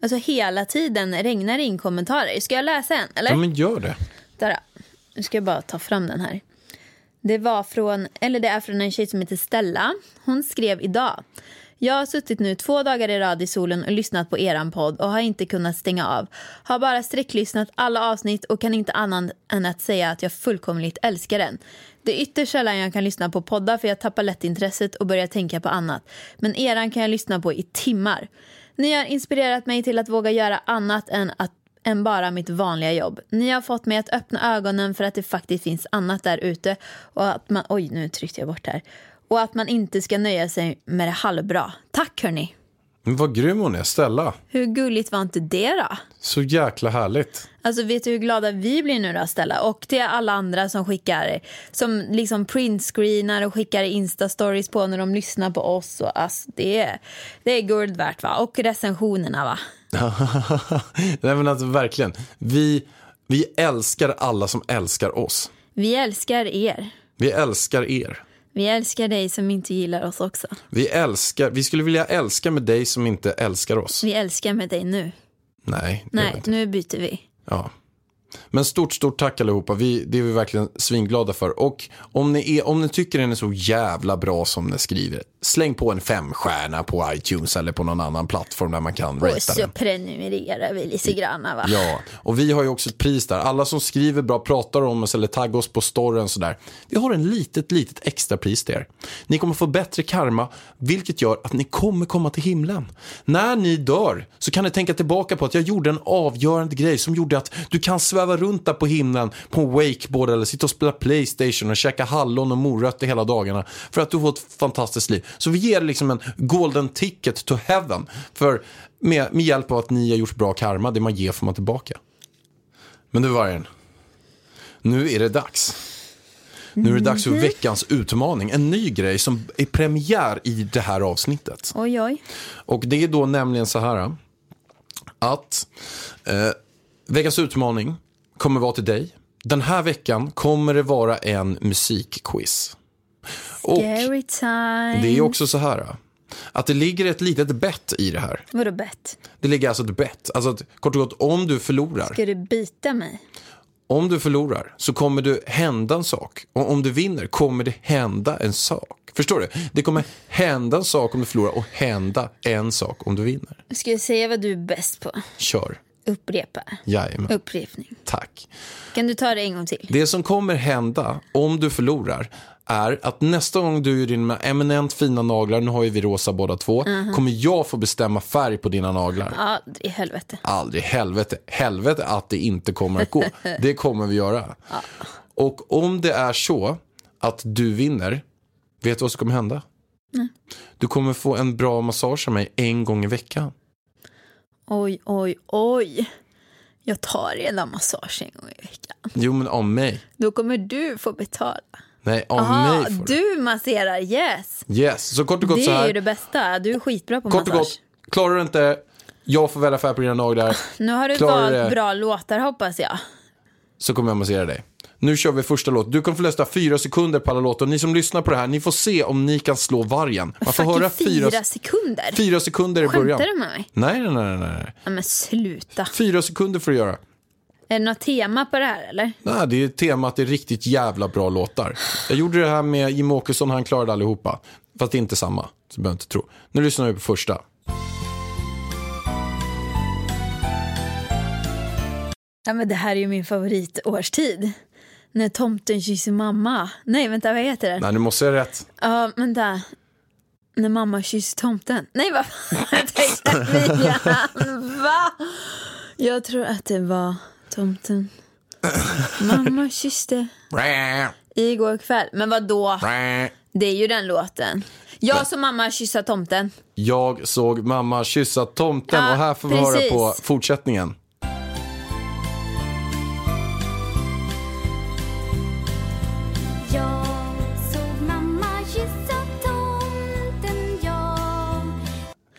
[SPEAKER 3] Alltså hela tiden regnar det in kommentarer. Ska jag läsa en? Eller?
[SPEAKER 2] Ja men gör det.
[SPEAKER 3] Där, nu ska jag bara ta fram den här. Det var från, eller det är från en tjej som heter Stella. Hon skrev idag. Jag har suttit nu två dagar i rad i solen och lyssnat på eran podd och har inte kunnat stänga av. Har bara sträcklyssnat alla avsnitt och kan inte annat än att säga att jag fullkomligt älskar den. Det är ytterst sällan jag kan lyssna på poddar för jag tappar lätt intresset och börjar tänka på annat. Men eran kan jag lyssna på i timmar. Ni har inspirerat mig till att våga göra annat än att än bara mitt vanliga jobb. Ni har fått mig att öppna ögonen för att det faktiskt finns annat där ute och att man... Oj, nu tryckte jag bort här. Och att man inte ska nöja sig med det halvbra. Tack hörni!
[SPEAKER 2] Men vad grym hon är, Stella.
[SPEAKER 3] Hur gulligt var inte det då?
[SPEAKER 2] Så jäkla härligt.
[SPEAKER 3] Alltså vet du hur glada vi blir nu då Stella? Och till alla andra som skickar, som liksom printscreenar och skickar instastories på när de lyssnar på oss. Och, alltså, det, är, det är guld värt va? Och recensionerna va? *laughs*
[SPEAKER 2] Nej men alltså verkligen. Vi, vi älskar alla som älskar oss.
[SPEAKER 3] Vi älskar er.
[SPEAKER 2] Vi älskar er.
[SPEAKER 3] Vi älskar dig som inte gillar oss också.
[SPEAKER 2] Vi älskar, vi skulle vilja älska med dig som inte älskar oss.
[SPEAKER 3] Vi älskar med dig nu.
[SPEAKER 2] Nej, det gör vi
[SPEAKER 3] Nej,
[SPEAKER 2] inte.
[SPEAKER 3] nu byter vi.
[SPEAKER 2] Ja. Men stort, stort tack allihopa. Vi, det är vi verkligen svinglada för. Och om ni, är, om ni tycker den är så jävla bra som ni skriver, släng på en femstjärna på iTunes eller på någon annan plattform där man kan
[SPEAKER 3] Och
[SPEAKER 2] ratea
[SPEAKER 3] så
[SPEAKER 2] den.
[SPEAKER 3] prenumererar vi lite grann va?
[SPEAKER 2] Ja, och vi har ju också ett pris där. Alla som skriver bra, pratar om oss eller taggar oss på storyn sådär. Vi har en litet, litet extra pris till er. Ni kommer få bättre karma, vilket gör att ni kommer komma till himlen. När ni dör så kan ni tänka tillbaka på att jag gjorde en avgörande grej som gjorde att du kan sväva runt där på himlen på en wakeboard eller sitta och spela Playstation och käka hallon och morötter hela dagarna för att du får ett fantastiskt liv. Så vi ger liksom en golden ticket to heaven för med, med hjälp av att ni har gjort bra karma, det man ger får man tillbaka. Men du Vargen, nu är det dags. Nu är det dags för veckans utmaning. En ny grej som är premiär i det här avsnittet.
[SPEAKER 3] Oj, oj.
[SPEAKER 2] Och det är då nämligen så här att eh, veckans utmaning kommer vara till dig. Den här veckan kommer det vara en musikquiz. Och
[SPEAKER 3] Scary time.
[SPEAKER 2] det är också så här att det ligger ett litet bett i det här.
[SPEAKER 3] Vadå bett?
[SPEAKER 2] Det ligger alltså ett bett. Alltså att, kort och gott, om du förlorar,
[SPEAKER 3] Ska du bita mig?
[SPEAKER 2] om du förlorar så kommer det hända en sak. Och om du vinner kommer det hända en sak. Förstår du? Det kommer hända en sak om du förlorar och hända en sak om du vinner.
[SPEAKER 3] Ska jag säga vad du är bäst på?
[SPEAKER 2] Kör.
[SPEAKER 3] Upprepa.
[SPEAKER 2] Jajamän.
[SPEAKER 3] Upprepning.
[SPEAKER 2] Tack.
[SPEAKER 3] Kan du ta det en gång till?
[SPEAKER 2] Det som kommer hända om du förlorar är att nästa gång du gör dina eminent fina naglar, nu har ju vi rosa båda två, kommer jag få bestämma färg på dina naglar.
[SPEAKER 3] Ja, i helvete.
[SPEAKER 2] Aldrig helvete, helvete att det inte kommer att gå. *laughs* Det kommer vi göra. Och om det är så att du vinner, vet du vad som kommer hända? Du kommer få en bra massage av mig en gång i veckan.
[SPEAKER 3] Oj, oj, oj. Jag tar redan massage en gång i veckan.
[SPEAKER 2] Jo, men av mig.
[SPEAKER 3] Då kommer du få betala.
[SPEAKER 2] Nej, av
[SPEAKER 3] Jaha,
[SPEAKER 2] mig får du.
[SPEAKER 3] du masserar, yes.
[SPEAKER 2] Yes, så kort och gott
[SPEAKER 3] Det
[SPEAKER 2] så
[SPEAKER 3] är
[SPEAKER 2] här.
[SPEAKER 3] ju det bästa. Du är skitbra på
[SPEAKER 2] Kort och
[SPEAKER 3] massage.
[SPEAKER 2] gott, klarar du inte, jag får välja färg på dina naglar,
[SPEAKER 3] Nu har du
[SPEAKER 2] Klarar
[SPEAKER 3] valt
[SPEAKER 2] det?
[SPEAKER 3] bra låtar hoppas jag.
[SPEAKER 2] så kommer jag massera dig. Nu kör vi första låt. Du kommer få läsa fyra sekunder på alla låtar. Ni som lyssnar på det här, ni får se om ni kan slå vargen. Man får höra fyra,
[SPEAKER 3] fyra sekunder.
[SPEAKER 2] fyra sekunder i början.
[SPEAKER 3] Skämtar du med mig?
[SPEAKER 2] Nej, nej, nej, nej, nej.
[SPEAKER 3] Ja, men sluta.
[SPEAKER 2] Fyra sekunder får du göra.
[SPEAKER 3] Är det något tema på det här eller?
[SPEAKER 2] Nej, det är temat, det är riktigt jävla bra låtar. Jag gjorde det här med Jim Åkesson, han klarade allihopa. Fast det är inte samma, så behöver inte tro. Nu lyssnar vi på första.
[SPEAKER 3] Ja, men det här är ju min favoritårstid. När tomten kysser mamma. Nej, vänta, vad heter det?
[SPEAKER 2] Nej, nu måste jag rätt.
[SPEAKER 3] Ja, vänta. När mamma kysser tomten. Nej, vad fan *laughs* jag tänkte Va? Jag tror att det var tomten. Mamma kysste igår kväll. Men vad då? Det är ju den låten. Jag som mamma kyssa tomten.
[SPEAKER 2] Jag såg mamma kyssa tomten
[SPEAKER 3] Ja,
[SPEAKER 2] och här får vi höra
[SPEAKER 3] precis.
[SPEAKER 2] på fortsättningen.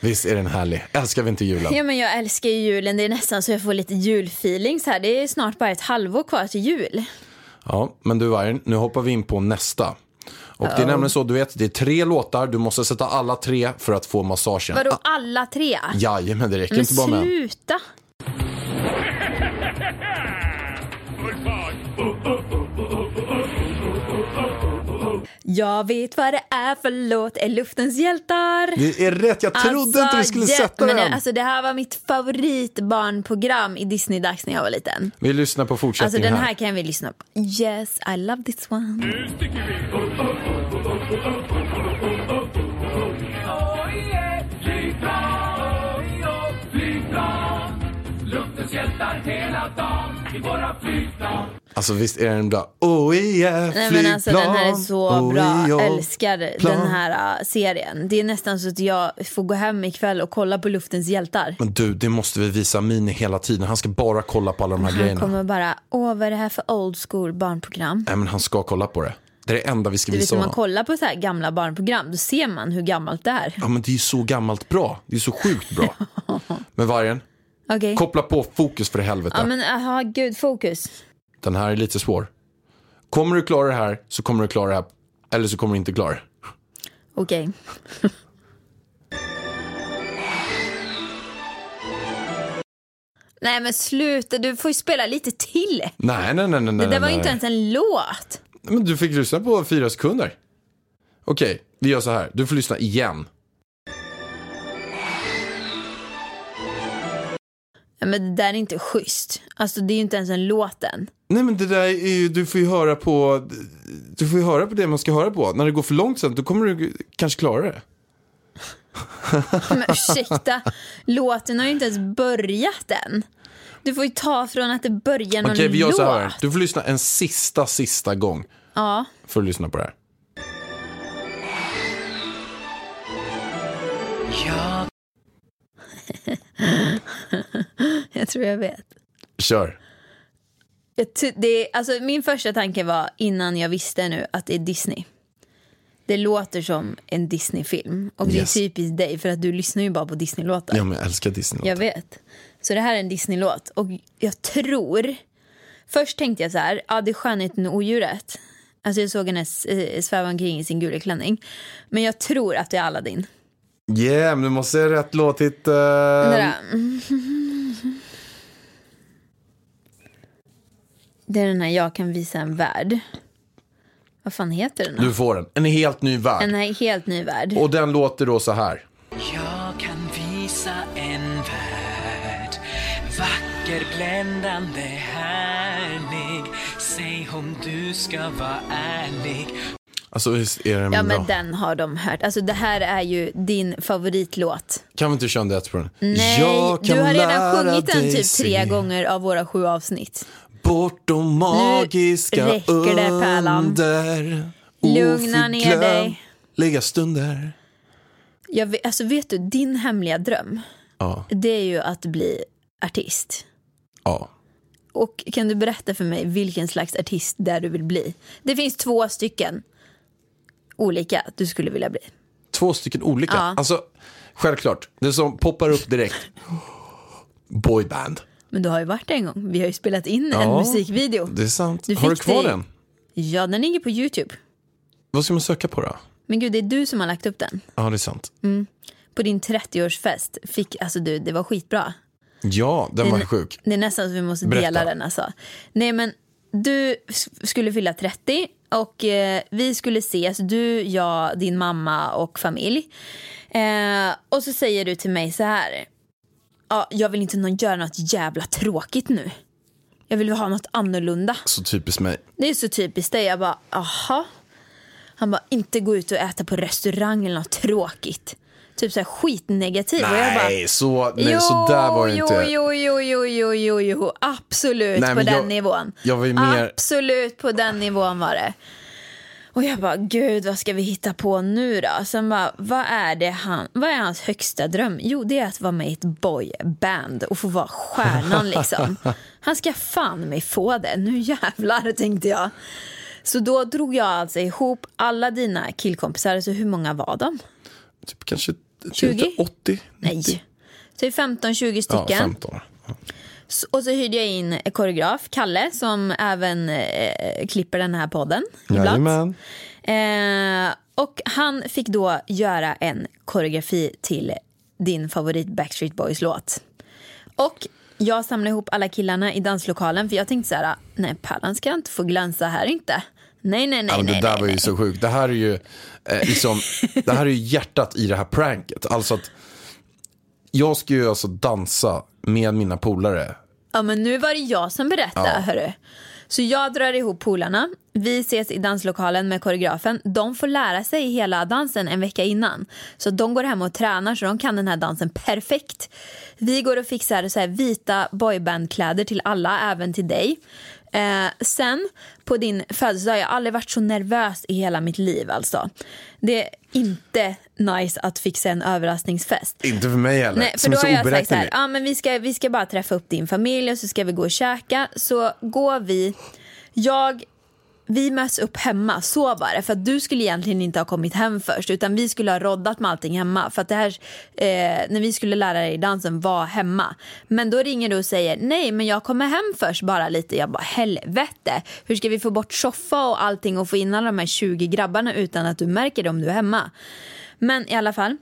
[SPEAKER 2] Visst är den härlig? Älskar vi inte julen?
[SPEAKER 3] Ja, men jag älskar ju julen. Det är nästan så jag får lite julfeeling. Så här. Det är snart bara ett halvår kvar till jul.
[SPEAKER 2] Ja, men du Vargen, nu hoppar vi in på nästa. Och det är nämligen så, du vet, det är tre låtar, du måste sätta alla tre för att få massagen.
[SPEAKER 3] Vadå alla tre?
[SPEAKER 2] Jajamän, det räcker
[SPEAKER 3] Men
[SPEAKER 2] inte bara med en.
[SPEAKER 3] sluta. *laughs* Jag vet vad det är för låt, är luftens hjältar.
[SPEAKER 2] Det är rätt, jag trodde inte du skulle
[SPEAKER 3] ja,
[SPEAKER 2] sätta
[SPEAKER 3] men
[SPEAKER 2] den.
[SPEAKER 3] Det, alltså, det här var mitt favoritbarnprogram i Disney-dags när jag var liten.
[SPEAKER 2] Vi lyssnar på
[SPEAKER 3] Alltså
[SPEAKER 2] fortsättningen
[SPEAKER 3] den
[SPEAKER 2] här.
[SPEAKER 3] här kan vi lyssna på. Yes, I love this one.
[SPEAKER 2] Alltså visst är den bra? Oh yeah,
[SPEAKER 3] Nej
[SPEAKER 2] flygplan.
[SPEAKER 3] men alltså den här är så
[SPEAKER 2] oh,
[SPEAKER 3] bra,
[SPEAKER 2] yeah,
[SPEAKER 3] älskar
[SPEAKER 2] plan.
[SPEAKER 3] den här uh, serien. Det är nästan så att jag får gå hem ikväll och kolla på Luftens hjältar.
[SPEAKER 2] Men du, det måste vi visa Mini hela tiden. Han ska bara kolla på alla de här
[SPEAKER 3] Han
[SPEAKER 2] grejerna.
[SPEAKER 3] kommer bara, åh vad är det här för old school barnprogram?
[SPEAKER 2] Nej, men han ska kolla på det. Det är det enda vi ska
[SPEAKER 3] Du vet
[SPEAKER 2] visa
[SPEAKER 3] när man kollar på så här gamla barnprogram, då ser man hur gammalt det är.
[SPEAKER 2] Ja, men det är ju så gammalt bra. Det är så sjukt bra. *laughs* Men Vargen,
[SPEAKER 3] Okej.
[SPEAKER 2] koppla på fokus för helvete.
[SPEAKER 3] Ja men aha, gud, fokus.
[SPEAKER 2] Den här är lite svår. Kommer du klara det här så kommer du klara det här. Eller så kommer du inte klara det.
[SPEAKER 3] Okej. Nej men sluta, du får ju spela lite till.
[SPEAKER 2] Nej, nej, nej, nej.
[SPEAKER 3] Det
[SPEAKER 2] nej,
[SPEAKER 3] där var ju inte ens en låt.
[SPEAKER 2] Men du fick lyssna på fyra sekunder. Okej, vi gör så här. Du får lyssna igen.
[SPEAKER 3] Men det där är inte schysst. Alltså det är ju inte ens en låt än.
[SPEAKER 2] Nej men det där är ju, du får ju höra på, du får ju höra på det man ska höra på. När det går för långt sen, då kommer du kanske klara det.
[SPEAKER 3] Men ursäkta, låten har ju inte ens börjat än. Du får ju ta från att det börjar någon
[SPEAKER 2] Okej, vi gör
[SPEAKER 3] låt.
[SPEAKER 2] så här. Du får lyssna en sista, sista gång.
[SPEAKER 3] Ja,
[SPEAKER 2] För att lyssna på det här.
[SPEAKER 3] jag tror jag vet.
[SPEAKER 2] Kör.
[SPEAKER 3] Det alltså, min första tanke var innan jag visste nu att det är Disney. Det låter som en Disney-film. Och det
[SPEAKER 2] Yes.
[SPEAKER 3] är typiskt dig för att du lyssnar ju bara på Disney-låtar.
[SPEAKER 2] Ja men jag älskar Disney.
[SPEAKER 3] Jag vet. Så det här är en Disney-låt. Och jag tror... Först tänkte jag så här, ja det är skönheten och odjuret. Alltså jag såg henne eh, sväva omkring i sin gula klänning. Men jag tror att det är Aladdin.
[SPEAKER 2] Yeah, men du måste säga rätt låttitel.
[SPEAKER 3] Den Det är den här Jag kan visa en värld. Vad fan heter den? då?
[SPEAKER 2] Du får den. En helt ny värld.
[SPEAKER 3] En här helt ny värld.
[SPEAKER 2] Och den låter då så här.
[SPEAKER 7] Jag kan visa en värld Vacker, bländande, härlig Säg om du ska vara ärlig
[SPEAKER 2] Alltså visst är den
[SPEAKER 3] Ja
[SPEAKER 2] bra.
[SPEAKER 3] men den har de hört. Alltså det här är ju din favoritlåt.
[SPEAKER 2] Kan vi inte köra en duett på den?
[SPEAKER 3] Nej,
[SPEAKER 2] Jag
[SPEAKER 3] du har redan sjungit den typ tre
[SPEAKER 2] se
[SPEAKER 3] gånger av våra sju avsnitt.
[SPEAKER 2] Bortom magiska
[SPEAKER 3] räcker det,
[SPEAKER 2] under.
[SPEAKER 3] Lugna ner dig.
[SPEAKER 2] Lägga stunder.
[SPEAKER 3] Jag vet, alltså vet du, din hemliga dröm,
[SPEAKER 2] Ja,
[SPEAKER 3] det är ju att bli artist.
[SPEAKER 2] ja.
[SPEAKER 3] Och kan du berätta för mig vilken slags artist där du vill bli? Det finns två stycken olika du skulle vilja bli.
[SPEAKER 2] Två stycken olika.
[SPEAKER 3] Ja.
[SPEAKER 2] Alltså, självklart. Det som poppar upp direkt. *gasps* Boyband.
[SPEAKER 3] Men du har ju varit där en gång. Vi har ju spelat in en
[SPEAKER 2] Ja,
[SPEAKER 3] musikvideo.
[SPEAKER 2] Det är sant.
[SPEAKER 3] Du
[SPEAKER 2] har du kvar
[SPEAKER 3] det-
[SPEAKER 2] den?
[SPEAKER 3] Ja, den ligger på Youtube.
[SPEAKER 2] Vad ska man söka på då?
[SPEAKER 3] Men gud, det är du som har lagt upp den.
[SPEAKER 2] Ja, det är sant.
[SPEAKER 3] På din 30-årsfest. Fick, alltså du, det var skitbra.
[SPEAKER 2] Ja, den var
[SPEAKER 3] Det-
[SPEAKER 2] sjuk.
[SPEAKER 3] Det är nästan så vi måste
[SPEAKER 2] Berätta.
[SPEAKER 3] dela den alltså. Nej men du skulle fylla 30 och eh, vi skulle ses, du, jag, din mamma och familj. Eh, och så säger du till mig så här. Ja, jag vill inte någon göra något jävla tråkigt nu. Jag vill ha något annorlunda.
[SPEAKER 2] Så typiskt mig.
[SPEAKER 3] Det är så typiskt dig. Jag bara, aha. Han bara, inte gå ut och äta på restaurang eller något tråkigt. Typ så här skitnegativ. och jag bara,
[SPEAKER 2] Nej, så, nej så där var det inte.
[SPEAKER 3] Jo, jo, jo, jo, jo, jo, absolut
[SPEAKER 2] Nej,
[SPEAKER 3] på den
[SPEAKER 2] jag-
[SPEAKER 3] nivån.
[SPEAKER 2] jag var mer-
[SPEAKER 3] Absolut på den nivån var det. Och jag bara, gud vad ska vi hitta på nu då? Sen bara, vad är det han, vad är hans högsta dröm? Jo, det är att vara med i ett boyband och få vara stjärnan *laughs* liksom. Han ska fan mig få det, nu jävlar tänkte jag. Så då drog jag alltså ihop alla dina killkompisar, så hur många var de?
[SPEAKER 2] Typ kanske
[SPEAKER 3] 20?
[SPEAKER 2] 80?
[SPEAKER 3] Nej. Är 15-20
[SPEAKER 2] Ja,
[SPEAKER 3] stycken.
[SPEAKER 2] 15.
[SPEAKER 3] S- Och så hyrde jag in koreograf, Kalle, som även eh, klipper den här podden ibland. Eh, och han fick då göra en koreografi till din favorit Backstreet Boys-låt. Och jag samlade ihop alla killarna i danslokalen för jag tänkte så här, nej Pallan ska inte få glänsa här inte. Nej, nej, nej,
[SPEAKER 2] Ja, men
[SPEAKER 3] nej,
[SPEAKER 2] det där
[SPEAKER 3] nej,
[SPEAKER 2] var ju
[SPEAKER 3] nej.
[SPEAKER 2] så sjukt. Det här är ju eh, liksom, det här är hjärtat i det här pranket. Alltså att jag ska ju alltså dansa med mina polare.
[SPEAKER 3] Ja men nu var det jag som berättade hörru. Så jag drar ihop polarna, vi ses i danslokalen med koreografen. De får lära sig hela dansen en vecka innan. Så de går hem och tränar så de kan den här dansen perfekt. Vi går och fixar så vita boybandkläder till alla, även till dig. Eh, sen på din födelsedag, jag har aldrig varit så nervös i hela mitt liv alltså. Det är inte nice att fixa en överraskningsfest.
[SPEAKER 2] Inte för mig heller,
[SPEAKER 3] Nej, för
[SPEAKER 2] som
[SPEAKER 3] då
[SPEAKER 2] är så
[SPEAKER 3] jag sagt så här, ja men vi ska, vi ska bara träffa upp din familj och så ska vi gå och käka. Så går vi, jag, vi möts upp hemma, så var det. För att du skulle egentligen inte ha kommit hem först utan vi skulle ha roddat med allting hemma. För att det här, eh, när vi skulle lära dig dansen var hemma. Men då ringer du och säger, nej men jag kommer hem först bara lite. Jag bara, helvete, hur ska vi få bort soffa och allting och få in alla de här 20 grabbarna utan att du märker det om du är hemma. Men i alla fall.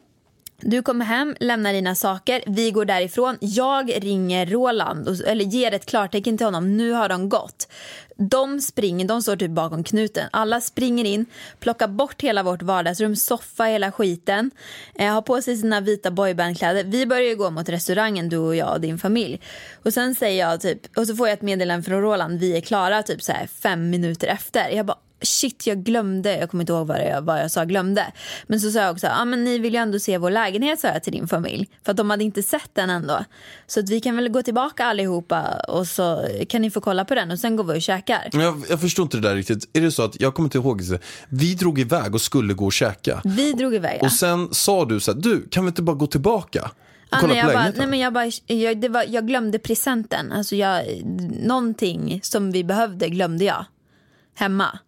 [SPEAKER 3] Du kommer hem, lämnar dina saker, vi går därifrån. Jag ringer Roland, och- eller ger ett klartecken till honom. Nu har de gått. De springer, de står typ bakom knuten. Alla springer in, plockar bort hela vårt vardagsrum, soffa, hela skiten. Eh, har på sig sina vita boybandkläder. Vi börjar ju gå mot restaurangen, du och jag och din familj. Och sen säger jag typ, och så får jag ett meddelande från Roland, vi är klara typ så här fem minuter efter. Jag bara, shit jag glömde, jag kommer inte ihåg vad jag, vad jag sa glömde. Men så sa jag också, ah, men ni vill ju ändå se vår lägenhet sa jag till din familj. För att de hade inte sett den ändå. Så att vi kan väl gå tillbaka allihopa och så kan ni få kolla på den och sen går vi och käkar.
[SPEAKER 2] Jag, jag förstår inte det där riktigt. Är det så att, jag kommer inte ihåg, det. vi drog iväg och skulle gå och käka.
[SPEAKER 3] Vi drog iväg ja.
[SPEAKER 2] Och sen sa du så här, du kan vi inte bara gå tillbaka? Kolla
[SPEAKER 3] nej, jag, bara, nej men jag, bara, jag, det var, jag glömde presenten. Alltså jag, någonting som vi behövde glömde jag hemma.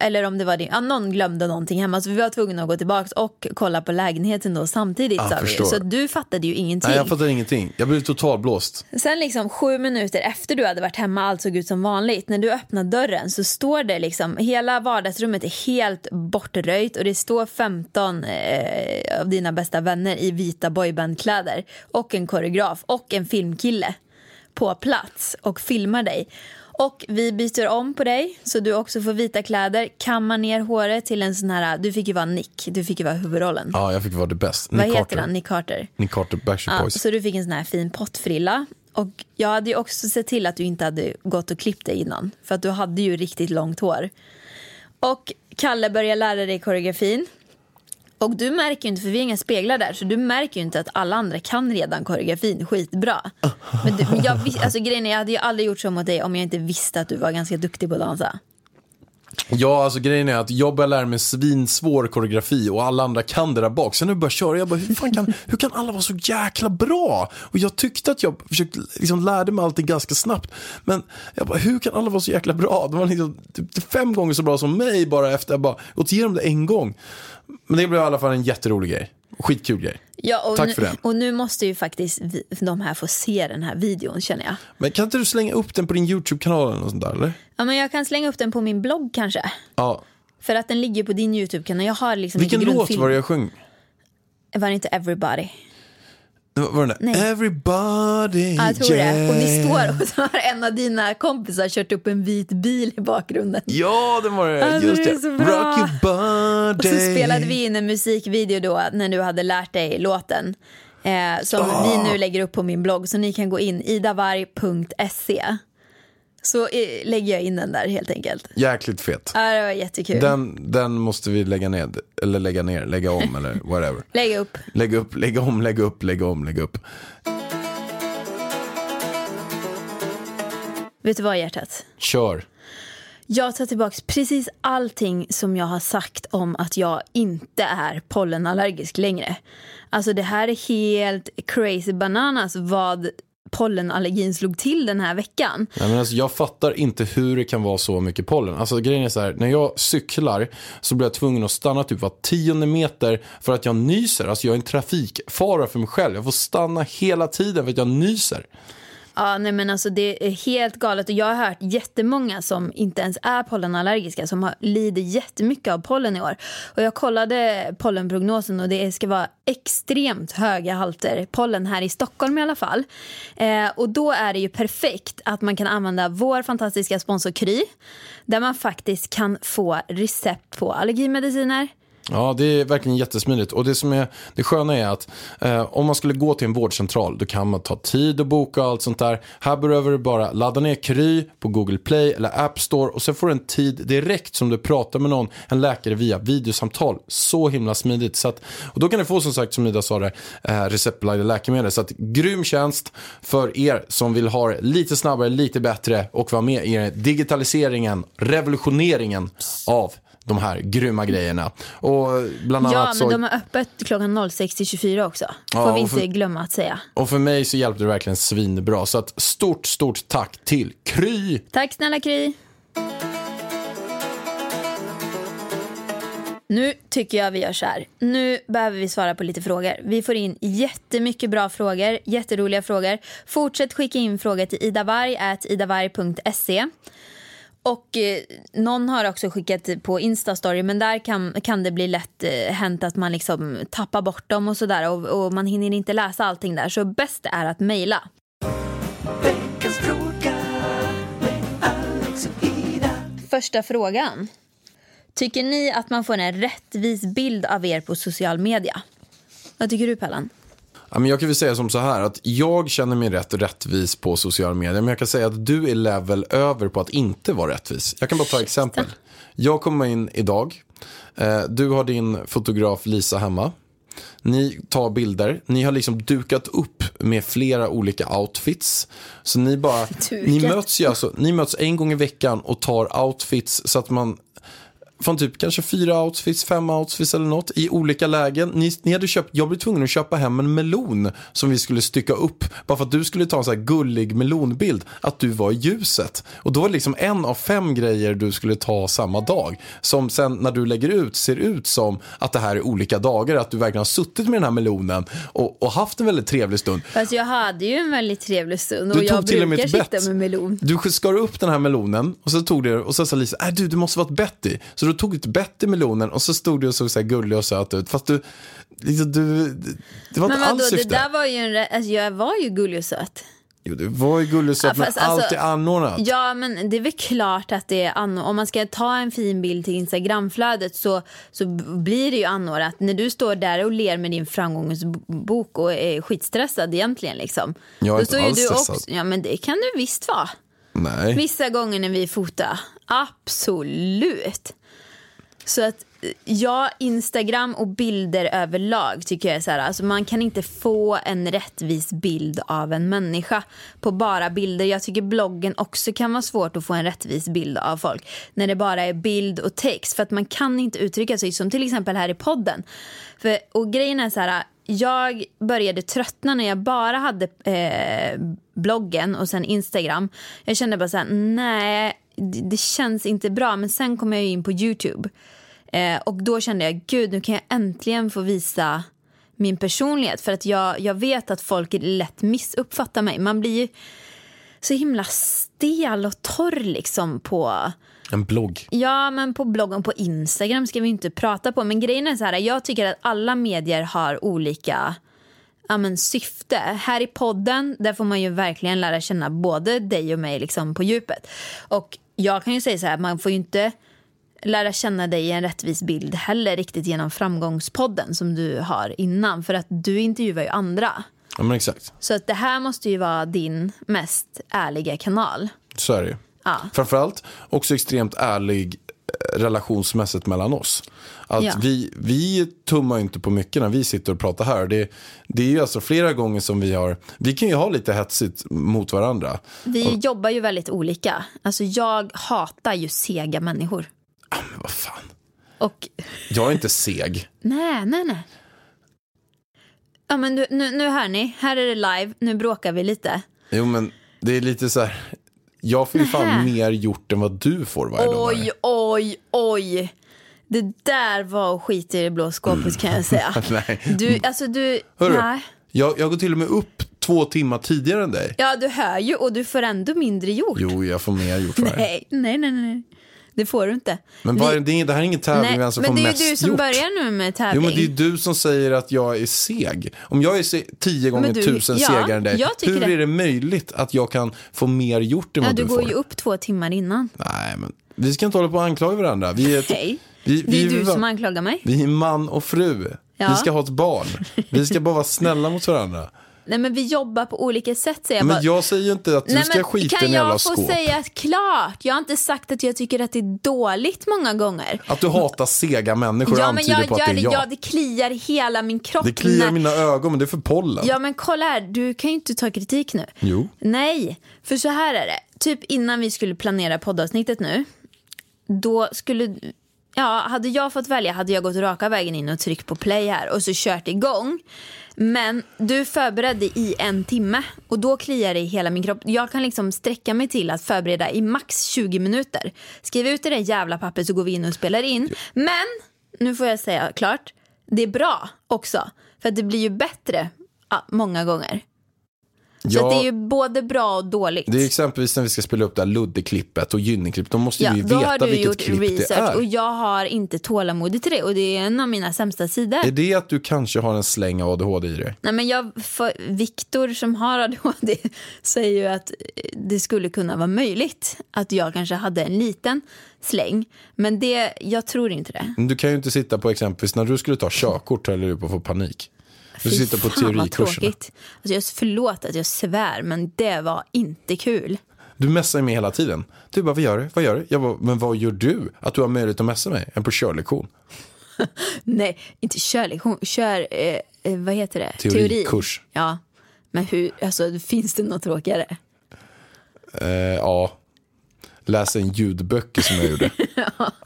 [SPEAKER 3] Eller om det var ja, någon glömde någonting hemma så vi var tvungna att gå tillbaka och kolla på lägenheten då samtidigt vi.
[SPEAKER 2] förstår.
[SPEAKER 3] Så du fattade ju ingenting.
[SPEAKER 2] Nej, jag fattar ingenting. Jag blev totalblåst.
[SPEAKER 3] Sen liksom sju minuter efter du hade varit hemma, allt såg ut som vanligt. När du öppnar dörren så står det liksom, hela vardagsrummet är helt bortröjt och det står 15 eh, av dina bästa vänner i vita boybandkläder och en koreograf och en filmkille på plats och filmar dig. Och vi byter om på dig så du också får vita kläder, kammar ner håret till en sån här, du fick ju vara Nick, du fick ju vara huvudrollen.
[SPEAKER 2] Ja, jag fick vara det bäst.
[SPEAKER 3] Vad
[SPEAKER 2] Nick
[SPEAKER 3] heter
[SPEAKER 2] Carter.
[SPEAKER 3] han? Nick Carter.
[SPEAKER 2] Nick Carter, Backstreet
[SPEAKER 3] Ja,
[SPEAKER 2] Boys.
[SPEAKER 3] så du fick en sån här fin pottfrilla. Och jag hade ju också sett till att du inte hade gått och klippt dig innan. För att du hade ju riktigt långt hår. Och Kalle börjar lära dig koreografin. Och du märker ju inte, för vi har inga speglar där, så du märker ju inte att alla andra kan redan koreografin skitbra. Men, du, men jag, alltså, grejen är, jag hade ju aldrig gjort så mot dig om jag inte visste att du var ganska duktig på att dansa.
[SPEAKER 2] Ja, alltså grejen är att jag börjar lära mig svinsvår koreografi och alla andra kan det där bak. Sen när jag började köra, jag bara, hur, fan kan, hur kan alla vara så jäkla bra? Och jag tyckte att jag försökte, liksom lärde mig allting ganska snabbt. Men jag bara, hur kan alla vara så jäkla bra? De var liksom typ fem gånger så bra som mig bara efter jag bara gått igenom det en gång. Men det blev i alla fall en jätterolig grej. Skitkul grej.
[SPEAKER 3] Ja, och
[SPEAKER 2] Tack
[SPEAKER 3] nu,
[SPEAKER 2] för den.
[SPEAKER 3] Och nu måste ju faktiskt vi, de här få se den här videon känner jag.
[SPEAKER 2] Men kan inte du slänga upp den på din YouTube-kanal eller sånt där, eller?
[SPEAKER 3] Ja, men jag kan slänga upp den på min blogg kanske.
[SPEAKER 2] Ja.
[SPEAKER 3] För att den ligger på din YouTube-kanal. Jag har liksom
[SPEAKER 2] Vilken låt var det jag sjöng?
[SPEAKER 3] Var det inte Everybody?
[SPEAKER 2] Var den där?
[SPEAKER 3] Nej.
[SPEAKER 2] Everybody,
[SPEAKER 3] Ja, jag tror
[SPEAKER 2] yeah.
[SPEAKER 3] det. Och ni står och så har en av dina kompisar kört upp en vit bil i bakgrunden.
[SPEAKER 2] Ja, det var det.
[SPEAKER 3] Alltså,
[SPEAKER 2] Just
[SPEAKER 3] det.
[SPEAKER 2] Rock your body.
[SPEAKER 3] Och så spelade vi in en musikvideo då när du hade lärt dig låten. Eh, som
[SPEAKER 2] Ah.
[SPEAKER 3] vi nu lägger upp på min blogg så ni kan gå in idavarg.se. Så eh, lägger jag in den där helt enkelt.
[SPEAKER 2] Jäkligt fet.
[SPEAKER 3] Ja, det var jättekul.
[SPEAKER 2] Den, den måste vi lägga ner, eller lägga ner, lägga om eller whatever. *laughs*
[SPEAKER 3] Lägg upp.
[SPEAKER 2] Lägga upp, lägga om, lägga upp, lägga om, lägga upp.
[SPEAKER 3] Vet du vad hjärtat?
[SPEAKER 2] Kör.
[SPEAKER 3] Jag tar tillbaka precis allting som jag har sagt om att jag inte är pollenallergisk längre. Alltså det här är helt crazy bananas vad pollenallergin slog till den här veckan.
[SPEAKER 2] Nej, men alltså, jag fattar inte hur det kan vara så mycket pollen. Alltså, grejen är så här, när jag cyklar så blir jag tvungen att stanna typ var tionde meter för att jag nyser. Alltså jag är en trafikfara för mig själv. Jag får stanna hela tiden för att jag nyser.
[SPEAKER 3] Ja, nej men alltså det är helt galet och jag har hört jättemånga som inte ens är pollenallergiska som har, lider jättemycket av pollen i år. Och jag kollade pollenprognosen och det ska vara extremt höga halter pollen här i Stockholm i alla fall. Eh, och då är det ju perfekt att man kan använda vår fantastiska sponsor Kry där man faktiskt kan få recept på allergimediciner.
[SPEAKER 2] Ja, det är verkligen jättesmidigt. Och det som är det sköna är att eh, om man skulle gå till en vårdcentral då kan man ta tid och boka och allt sånt där. Här behöver du bara ladda ner Kry på Google Play eller App Store och sen får du en tid direkt som du pratar med någon, en läkare via videosamtal. Så himla smidigt. Så att, och då kan du få som sagt, som Ida sa det, eh, receptbelagda läkemedel. Så att grym tjänst för er som vill ha det lite snabbare, lite bättre och vara med i digitaliseringen, revolutioneringen av de här grymma grejerna. Och bland annat
[SPEAKER 3] Ja, men
[SPEAKER 2] så...
[SPEAKER 3] de har öppet klockan 06 till 24 också. Får
[SPEAKER 2] Ja,
[SPEAKER 3] vi inte
[SPEAKER 2] för-
[SPEAKER 3] glömma att säga.
[SPEAKER 2] Och för mig så hjälpte det verkligen svinbra. Så att stort, stort tack till Kry.
[SPEAKER 3] Tack snälla Kry. Nu tycker jag vi gör så här. Nu behöver vi svara på lite frågor. Vi får in jättemycket bra frågor, jätteroliga frågor. Fortsätt skicka in frågor till idavarg.idavarg.se. Och eh, någon har också skickat på Instastory men där kan, kan det bli lätt eh, hänt att man liksom tappar bort dem och sådär och, och man hinner inte läsa allting där. Så bäst är att mejla. Första frågan. Tycker ni att man får en rättvis bild av er på social media? Vad tycker du Pellan?
[SPEAKER 2] Men jag kan väl säga som så här att jag känner mig rätt rättvis på sociala medier. Men jag kan säga att du är level över på att inte vara rättvis. Jag kan bara ta exempel. Jag kommer in idag. Eh, Du har din fotograf Lisa hemma. Ni tar bilder. Ni har liksom dukat upp med flera olika outfits. Så ni bara, *laughs* ni möts ju alltså, ni möts en gång i veckan och tar outfits så att man från typ kanske fyra outfits, fem outfits eller något i olika lägen. Ni, ni hade köpt, jag blev tvungen att köpa hem en melon som vi skulle stycka upp bara för att du skulle ta en så här gullig melonbild att du var i ljuset. Och då var det liksom en av fem grejer du skulle ta samma dag som sen när du lägger ut ser ut som att det här är olika dagar, att du verkligen har suttit med den här melonen och, och haft en väldigt trevlig stund.
[SPEAKER 3] Fast jag hade ju en väldigt trevlig stund och
[SPEAKER 2] Du
[SPEAKER 3] jag
[SPEAKER 2] till
[SPEAKER 3] brukar sitta
[SPEAKER 2] bett.
[SPEAKER 3] med melon.
[SPEAKER 2] Du skar upp den här melonen och så tog du och så sa Lisa, äh, du, du måste vara ett Betty. Så du tog ett bett i melonen och så stod du och såg så här gullig och söt ut. Fast du, liksom, du det var
[SPEAKER 3] Men
[SPEAKER 2] inte
[SPEAKER 3] vadå,
[SPEAKER 2] alls
[SPEAKER 3] det
[SPEAKER 2] syfte.
[SPEAKER 3] där var ju en, alltså jag var ju gullig och söt.
[SPEAKER 2] Jo, du var ju gullig söt,
[SPEAKER 3] Ja,
[SPEAKER 2] men
[SPEAKER 3] fast
[SPEAKER 2] allt
[SPEAKER 3] alltså-
[SPEAKER 2] är anordnat.
[SPEAKER 3] Ja men det är väl klart att det är anno- om man ska ta en fin bild till instagramflödet så, så blir det ju anordnat. När du står där och ler med din framgångsbok och är skitstressad egentligen liksom.
[SPEAKER 2] Jag är inte
[SPEAKER 3] står ju
[SPEAKER 2] alls
[SPEAKER 3] du
[SPEAKER 2] stressad.
[SPEAKER 3] också, ja men det kan du visst vara.
[SPEAKER 2] Nej.
[SPEAKER 3] Vissa gånger när vi fotar, absolut. Så att ja, Instagram och bilder överlag tycker jag är så här, alltså man kan inte få en rättvis bild av en människa på bara bilder. Jag tycker bloggen också kan vara svårt att få en rättvis bild av folk när det bara är bild och text för att man kan inte uttrycka sig som till exempel här i podden. För, och grejen är så här, jag började tröttna när jag bara hade eh, bloggen och sen Instagram. Jag kände bara så här, nej, det, det känns inte bra. Men sen kom jag ju in på Youtube. Eh, och då kände jag, gud nu kan jag äntligen få visa min personlighet. För att jag, jag vet att folk lätt missuppfattar mig. Man blir ju så himla stel och torr liksom på...
[SPEAKER 2] En blogg.
[SPEAKER 3] Ja, men på bloggen på Instagram ska vi inte prata på. Men grejen är så här, jag tycker att alla medier har olika ja, men, syfte. Här i podden, där får man ju verkligen lära känna både dig och mig liksom, på djupet. Och jag kan ju säga så här, man får ju inte lära känna dig i en rättvis bild heller riktigt genom framgångspodden som du har innan. För att du intervjuar ju andra.
[SPEAKER 2] Ja men exakt.
[SPEAKER 3] Så att det här måste ju vara din mest ärliga kanal.
[SPEAKER 2] Så är det ju.
[SPEAKER 3] Ja.
[SPEAKER 2] Framförallt också extremt ärlig eh, relationsmässigt mellan oss. Att
[SPEAKER 3] Ja.
[SPEAKER 2] vi, vi tummar inte på mycket när vi sitter och pratar här. Det, det är ju alltså flera gånger som vi har, vi kan ju ha lite hetsigt mot varandra.
[SPEAKER 3] Vi jobbar ju väldigt olika. Alltså jag hatar ju sega människor.
[SPEAKER 2] Men vad fan,
[SPEAKER 3] Och
[SPEAKER 2] jag är inte seg.
[SPEAKER 3] nej, nej, nej. Ja men nu, nu, nu hör ni, här är det live, nu bråkar vi lite.
[SPEAKER 2] Jo men det är lite så här, jag får ju fan
[SPEAKER 3] Nähä.
[SPEAKER 2] mer gjort än vad du får varje dag.
[SPEAKER 3] Oj, oj, oj. Det där var att skita i det blå skåpet kan jag säga. *laughs*
[SPEAKER 2] Nej.
[SPEAKER 3] Du, alltså du,
[SPEAKER 2] Hörru,
[SPEAKER 3] nej.
[SPEAKER 2] jag, jag går till och med upp två timmar tidigare än dig.
[SPEAKER 3] Ja, du hör ju och du får ändå mindre gjort.
[SPEAKER 2] Jo, jag får mer gjort varje.
[SPEAKER 3] Nej, nej, nej, nej. Det får du inte.
[SPEAKER 2] Men
[SPEAKER 3] Vi-
[SPEAKER 2] är, det, är- det här är ingen tävling
[SPEAKER 3] Nej,
[SPEAKER 2] vem som
[SPEAKER 3] men
[SPEAKER 2] får
[SPEAKER 3] det är
[SPEAKER 2] mest
[SPEAKER 3] ju du som
[SPEAKER 2] gjort.
[SPEAKER 3] börjar nu med
[SPEAKER 2] Jo
[SPEAKER 3] tävling.
[SPEAKER 2] men det är du som säger att jag är seg. Om jag är se- tio gånger
[SPEAKER 3] du-
[SPEAKER 2] tusen
[SPEAKER 3] ja,
[SPEAKER 2] segare än dig, hur
[SPEAKER 3] det.
[SPEAKER 2] är det möjligt att jag kan få mer gjort än
[SPEAKER 3] ja,
[SPEAKER 2] vad
[SPEAKER 3] du
[SPEAKER 2] du,
[SPEAKER 3] går
[SPEAKER 2] får?
[SPEAKER 3] ju upp två timmar innan.
[SPEAKER 2] Nej men, vi ska inte hålla på och anklaga varandra. Vi är, ett,
[SPEAKER 3] Nej,
[SPEAKER 2] vi,
[SPEAKER 3] det är
[SPEAKER 2] vi,
[SPEAKER 3] du
[SPEAKER 2] vi,
[SPEAKER 3] som anklagar mig.
[SPEAKER 2] vi är man och fru.
[SPEAKER 3] Ja.
[SPEAKER 2] Vi ska ha ett barn. Vi ska bara vara snälla mot varandra.
[SPEAKER 3] Nej, men vi jobbar på olika sätt säger jag
[SPEAKER 2] Men
[SPEAKER 3] bara.
[SPEAKER 2] jag säger ju inte att du
[SPEAKER 3] Nej,
[SPEAKER 2] ska
[SPEAKER 3] men
[SPEAKER 2] skita i
[SPEAKER 3] kan
[SPEAKER 2] en jävla
[SPEAKER 3] jag få
[SPEAKER 2] skåp.
[SPEAKER 3] säga klart? Jag har inte sagt att jag tycker att det är dåligt många gånger.
[SPEAKER 2] Att du hatar sega människor
[SPEAKER 3] ja, men
[SPEAKER 2] antyder
[SPEAKER 3] jag
[SPEAKER 2] på att
[SPEAKER 3] gör
[SPEAKER 2] det är jag.
[SPEAKER 3] ja, det kliar hela min kropp.
[SPEAKER 2] Det kliar i mina ögon, men det är för pollen.
[SPEAKER 3] Ja, men kolla här, du kan ju inte ta kritik nu.
[SPEAKER 2] Jo.
[SPEAKER 3] Nej, för så här är det. Typ innan vi skulle planera poddavsnittet nu, då skulle... Ja, hade jag fått välja hade jag gått raka vägen in och tryckt på play här och så kört igång. Men du förberedde i en timme och då kliar det i hela min kropp. Jag kan liksom sträcka mig till att förbereda i max 20 minuter. Skriv ut det där jävla pappret så går vi in och spelar in. Men, nu får jag säga klart, det är bra också. För att det blir ju bättre ja, många gånger. Så
[SPEAKER 2] Ja.
[SPEAKER 3] att det är ju både bra och dåligt.
[SPEAKER 2] Det är exempelvis när vi ska spela upp det här Ludde-klippet och Gynning-klippet. Då måste
[SPEAKER 3] ja,
[SPEAKER 2] vi ju
[SPEAKER 3] då har
[SPEAKER 2] veta
[SPEAKER 3] du
[SPEAKER 2] vilket
[SPEAKER 3] gjort
[SPEAKER 2] klipp det
[SPEAKER 3] research
[SPEAKER 2] är.
[SPEAKER 3] och jag har inte tålamod till det och det är en av mina sämsta sidor.
[SPEAKER 2] Är det att du kanske har en släng av ADHD i dig?
[SPEAKER 3] Nej, men jag, Viktor som har ADHD *laughs* säger ju att det skulle kunna vara möjligt att jag kanske hade en liten släng. Men det, jag tror inte det.
[SPEAKER 2] Men du kan ju inte sitta på exempelvis när du skulle ta körkort höll du på att få panik. Du sitter på
[SPEAKER 3] fan, vad tråkigt. Alltså jag, förlåt att jag svär men det var inte kul.
[SPEAKER 2] Du messar mig hela tiden. Du bara, vad gör du? Vad gör du? Jag bara, men vad gör du? Att du har möjlighet att messa mig? En på körlektion. *laughs*
[SPEAKER 3] Nej, inte körlektion. Kör, eh, eh, vad heter det?
[SPEAKER 2] Teorikurs.
[SPEAKER 3] Ja, men hur, alltså finns det något tråkigare?
[SPEAKER 2] Eh, ja. Läsa en ljudböcker som jag gjorde. *laughs*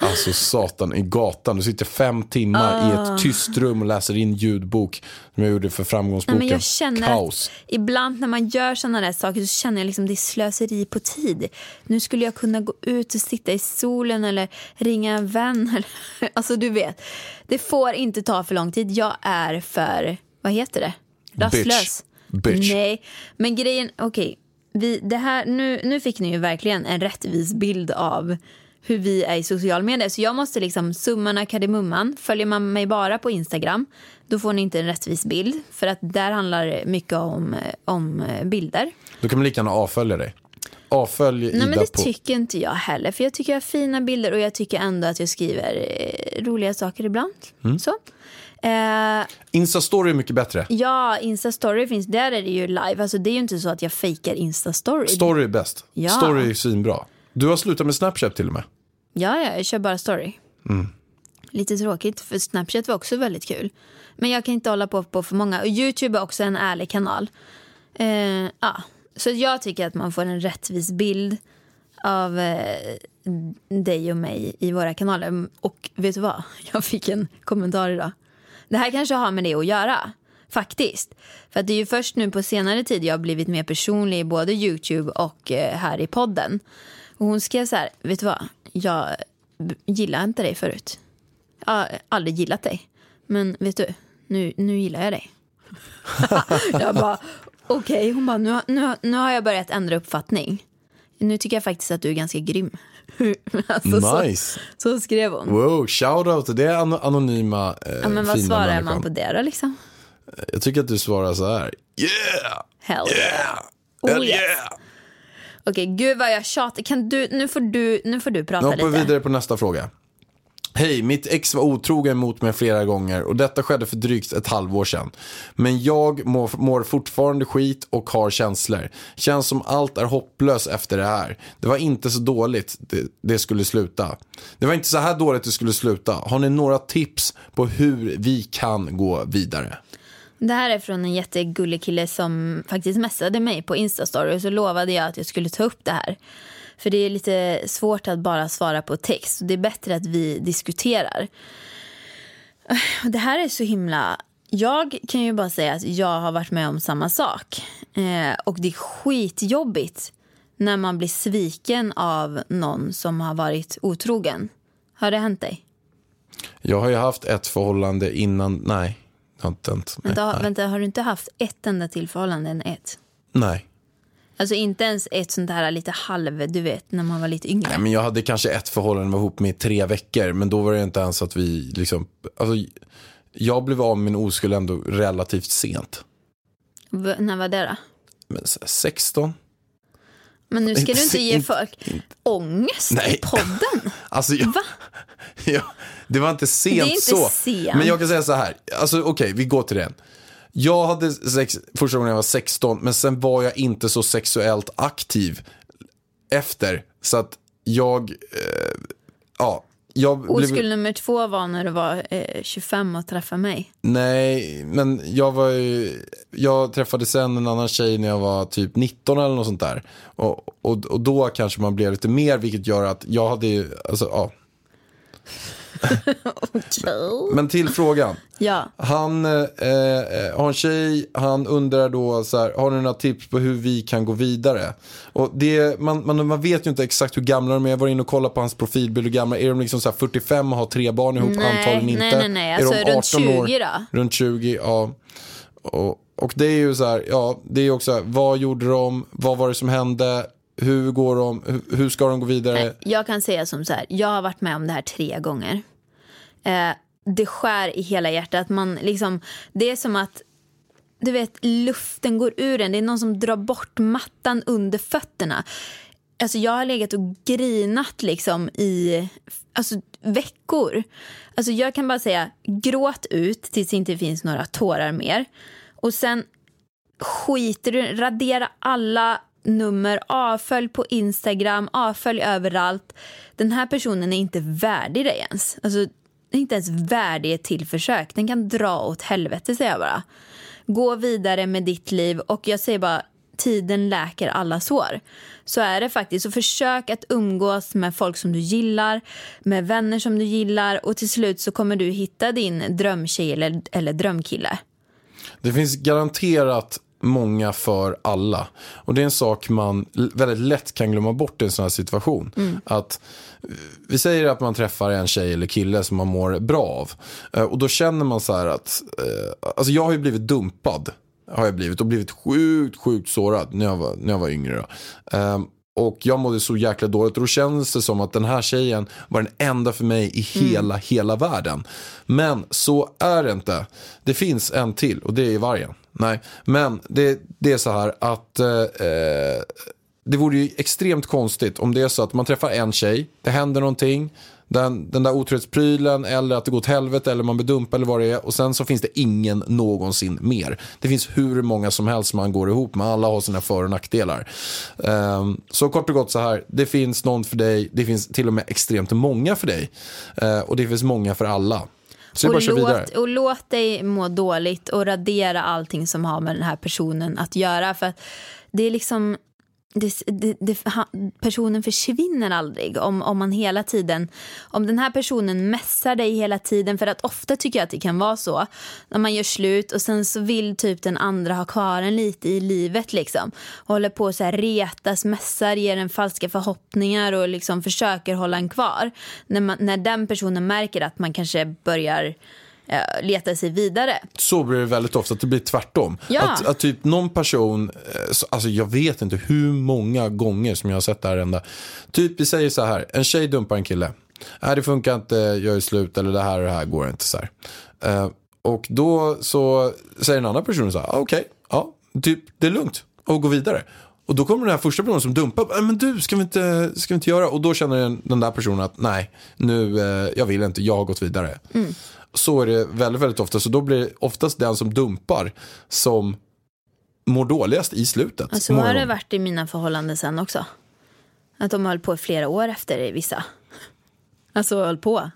[SPEAKER 2] Alltså satan i gatan. Du sitter fem timmar i ett tyst rum och läser in ljudbok. Som jag gjorde för
[SPEAKER 3] Nej,
[SPEAKER 2] framgångsboken.
[SPEAKER 3] men jag känner
[SPEAKER 2] Kaos.
[SPEAKER 3] att ibland när man gör sådana där saker så känner jag liksom det är slöseri på tid. Nu skulle jag kunna gå ut och sitta i solen eller ringa en vän. *laughs* Eller, alltså du vet, det får inte ta för lång tid. Jag är för, vad heter det? Rastlös.
[SPEAKER 2] Bitch.
[SPEAKER 3] Nej, men grejen, okej vi, det här, nu, nu fick ni ju verkligen en rättvis bild av hur vi är i social medier. Så jag måste liksom, summan kardemumman. Följer man mig bara på Instagram, då får ni inte en rättvis bild. För att där handlar det mycket om, om eh, bilder.
[SPEAKER 2] Då kan man lika gärna avfölja dig. Avfölj Ida
[SPEAKER 3] Nej men det
[SPEAKER 2] på...
[SPEAKER 3] tycker inte jag heller. För jag tycker jag har fina bilder och jag tycker ändå att jag skriver eh, roliga saker ibland.
[SPEAKER 2] Mm.
[SPEAKER 3] Så. Eh,
[SPEAKER 2] Insta-story är mycket bättre.
[SPEAKER 3] ja, Insta-story finns, där är det ju live. Alltså det är ju inte så att jag fejkar Insta-story.
[SPEAKER 2] Story är bäst.
[SPEAKER 3] Ja.
[SPEAKER 2] Story är svinbra. Du har slutat med Snapchat till och med.
[SPEAKER 3] Ja, ja, jag kör bara story. lite tråkigt för Snapchat var också väldigt kul. Men jag kan inte hålla på på för många. Och Youtube är också en ärlig kanal. Eh, ja. Så jag tycker att man får en rättvis bild av eh, dig och mig i våra kanaler. Och vet du vad? *laughs* Jag fick en kommentar idag. Det här kanske har med det att göra. Faktiskt. För att det är ju först nu på senare tid jag har blivit mer personlig i både Youtube och eh, här i podden. Och hon skrev så här, vet du vad? Jag gillade gillar inte dig förut. Jag har aldrig gillat dig. Men vet du, nu, nu gillar jag dig. *laughs* jag bara, okej. Hon bara, nu, nu, nu har jag börjat ändra uppfattning. Nu tycker jag faktiskt att du är ganska grym. *laughs* alltså,
[SPEAKER 2] Nice.
[SPEAKER 3] så, så skrev hon.
[SPEAKER 2] Wow, shoutout till det an- anonyma eh,
[SPEAKER 3] Ja, men vad svarar
[SPEAKER 2] människan.
[SPEAKER 3] man på det då liksom?
[SPEAKER 2] Jag tycker att du svarar så här. Yeah!
[SPEAKER 3] Hell
[SPEAKER 2] Yeah!
[SPEAKER 3] Oh,
[SPEAKER 2] Hell yeah!
[SPEAKER 3] Okej, gud vad jag tjatar. Kan du, nu, får du, nu får du prata
[SPEAKER 2] Nu hoppar vi
[SPEAKER 3] lite.
[SPEAKER 2] vidare på nästa fråga. Hej, mitt ex var otrogen mot mig flera gånger och detta skedde för drygt ett halvår sedan. Men jag mår, mår fortfarande skit och har känslor. Känns som allt är hopplöst efter det här. Det var inte så dåligt det, det skulle sluta. Det var inte så här dåligt det skulle sluta. Har ni några tips på hur vi kan gå vidare?
[SPEAKER 3] Det här är från en jättegullig kille som faktiskt messade mig på Instastory och så lovade jag att jag skulle ta upp det här. För det är lite svårt att bara svara på text. Det är bättre att vi diskuterar. Det här är så himla... Jag kan ju bara säga att jag har varit med om samma sak. Eh, och det är skitjobbigt när man blir sviken av någon som har varit otrogen. Har det hänt dig?
[SPEAKER 2] Jag har ju haft ett förhållande innan, nej. Det har inte hänt.
[SPEAKER 3] Vänta,
[SPEAKER 2] nej.
[SPEAKER 3] vänta, har du inte haft ett enda till förhållande än ett?
[SPEAKER 2] nej.
[SPEAKER 3] Alltså inte ens ett sånt här lite halv, du vet, när man var lite yngre.
[SPEAKER 2] Nej, men jag hade kanske ett förhållande var ihop med i tre veckor. Men då var det inte ens att vi liksom, alltså, jag blev av med min oskuld ändå relativt sent.
[SPEAKER 3] V- när var det då?
[SPEAKER 2] Men så här, 16?
[SPEAKER 3] Men nu ska
[SPEAKER 2] Inte
[SPEAKER 3] du inte
[SPEAKER 2] se-
[SPEAKER 3] ge
[SPEAKER 2] inte-
[SPEAKER 3] folk ångest
[SPEAKER 2] Nej.
[SPEAKER 3] i podden. *laughs*
[SPEAKER 2] Alltså, jag,
[SPEAKER 3] Va? *laughs*
[SPEAKER 2] ja, det var inte sent
[SPEAKER 3] Det är inte
[SPEAKER 2] så.
[SPEAKER 3] sent.
[SPEAKER 2] Men jag kan säga så här, alltså okej, vi går till det. Jag hade sex första gången jag var 16, men sen var jag inte så sexuellt aktiv efter. Så att jag, eh, ja, jag blev...
[SPEAKER 3] Oskuld nummer två var när du var eh, 25 och träffade mig.
[SPEAKER 2] Nej, men jag var ju, jag träffade sen en annan tjej när jag var typ 19 eller något sånt där. Och, och, och då kanske man blev lite mer, vilket gör att jag hade ju, alltså ja. Men till frågan.
[SPEAKER 3] Ja.
[SPEAKER 2] Han eh, eh, har en tjej, han undrar då så här, har ni några tips på hur vi kan gå vidare? Och det, man, man, man vet ju inte exakt hur gamla de är, jag var inne och kollade på hans profilbild, hur gamla, är de liksom så här 45 och har tre barn ihop?
[SPEAKER 3] Nej,
[SPEAKER 2] Antagligen inte.
[SPEAKER 3] nej, nej, nej.
[SPEAKER 2] Är
[SPEAKER 3] Alltså,
[SPEAKER 2] de
[SPEAKER 3] runt 20 då?
[SPEAKER 2] Runt 20, ja. Och, och det är ju så här, ja, det är också så här, vad gjorde de, vad var det som hände, hur går de, hur, hur ska de gå vidare?
[SPEAKER 3] Jag kan säga som så här, jag har varit med om det här tre gånger. Eh, det skär i hela hjärtat. Man liksom, det är som att du vet, luften går ur en. Det är någon som drar bort mattan under fötterna. Alltså jag har legat och grinat liksom i alltså, veckor. Alltså jag kan bara säga, gråt ut tills det inte finns några tårar mer. Och sen skiter du radera alla nummer, avfölj på Instagram, avfölj överallt. Den här personen är inte värdig dig ens. Alltså, är inte ens värdig ett till försök. Den kan dra åt helvete säger jag bara. Gå vidare med ditt liv och jag säger bara tiden läker alla sår. Så är det faktiskt. Så försök att umgås med folk som du gillar, med vänner som du gillar och till slut så kommer du hitta din drömtjej eller, eller drömkille.
[SPEAKER 2] Det finns garanterat många för alla. Och det är en sak man väldigt lätt kan glömma bort i en sån här situation. Att eh, vi säger att man träffar en tjej eller kille som man mår bra av. Eh, Och då känner man så här att, eh, alltså jag har ju blivit dumpad. Har jag blivit och blivit sjukt, sjukt sårad när jag var, när jag var yngre. Då. Och jag mådde så jäkla dåligt och då kändes det som att den här tjejen var den enda för mig i hela, hela världen. Men så är det inte. Det finns en till och det är vargen. Nej, men det, det är så här att eh, eh, det vore ju extremt konstigt om det är så att man träffar en tjej, det händer någonting, Den, den där otrohetsprylen eller att det går åt helvete eller man blir dumpad eller vad det är. Och sen så finns det ingen någonsin mer. Det finns hur många som helst man går ihop med. Alla har sina för och nackdelar. Ehm, så kort och gott så här. Det finns någon för dig. Det finns till och med extremt många för dig. Eh, och det finns många för alla. Så
[SPEAKER 3] Och låt, och låt dig må dåligt och radera allting som har med den här personen att göra. För att det är liksom... Det, det, det, personen försvinner aldrig om, om man hela tiden om den här personen mässar dig hela tiden. För att ofta tycker jag att det kan vara så när man gör slut och sen så vill typ den andra ha kvar en lite i livet liksom. Håller på så här retas, mässar, ger en falska förhoppningar och liksom försöker hålla en kvar. När, man, när den personen märker att man kanske börjar leta sig vidare
[SPEAKER 2] så blir det väldigt ofta att det blir tvärtom.
[SPEAKER 3] Ja.
[SPEAKER 2] Att, att typ någon person, eh, så- alltså jag vet inte hur många gånger som jag har sett det här ända. Typ vi säger så här, en tjej dumpar en kille. Nej det funkar inte, jag är slut eller det här och det här går inte så här. Eh, och då så säger den andra personen så här, ah, okej, ja, typ det är lugnt och gå vidare. Och då kommer den här första personen som dumpar, "Nej, men du ska vi inte, ska vi inte göra? Och då känner den, den där personen att nej, nu, eh, jag vill inte, jag har gått vidare. Så är det väldigt, väldigt ofta. Så då blir det oftast den som dumpar som mår dåligast i slutet.
[SPEAKER 3] Och så har det varit i mina förhållanden sen också. Att de höll på i flera år efter det, vissa. Alltså höll på.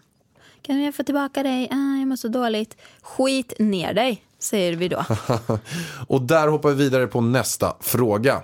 [SPEAKER 3] Kan jag få tillbaka dig? Ah, jag mår så dåligt. Skit ner dig, säger vi då. *laughs*
[SPEAKER 2] Och där hoppar vi vidare på nästa fråga.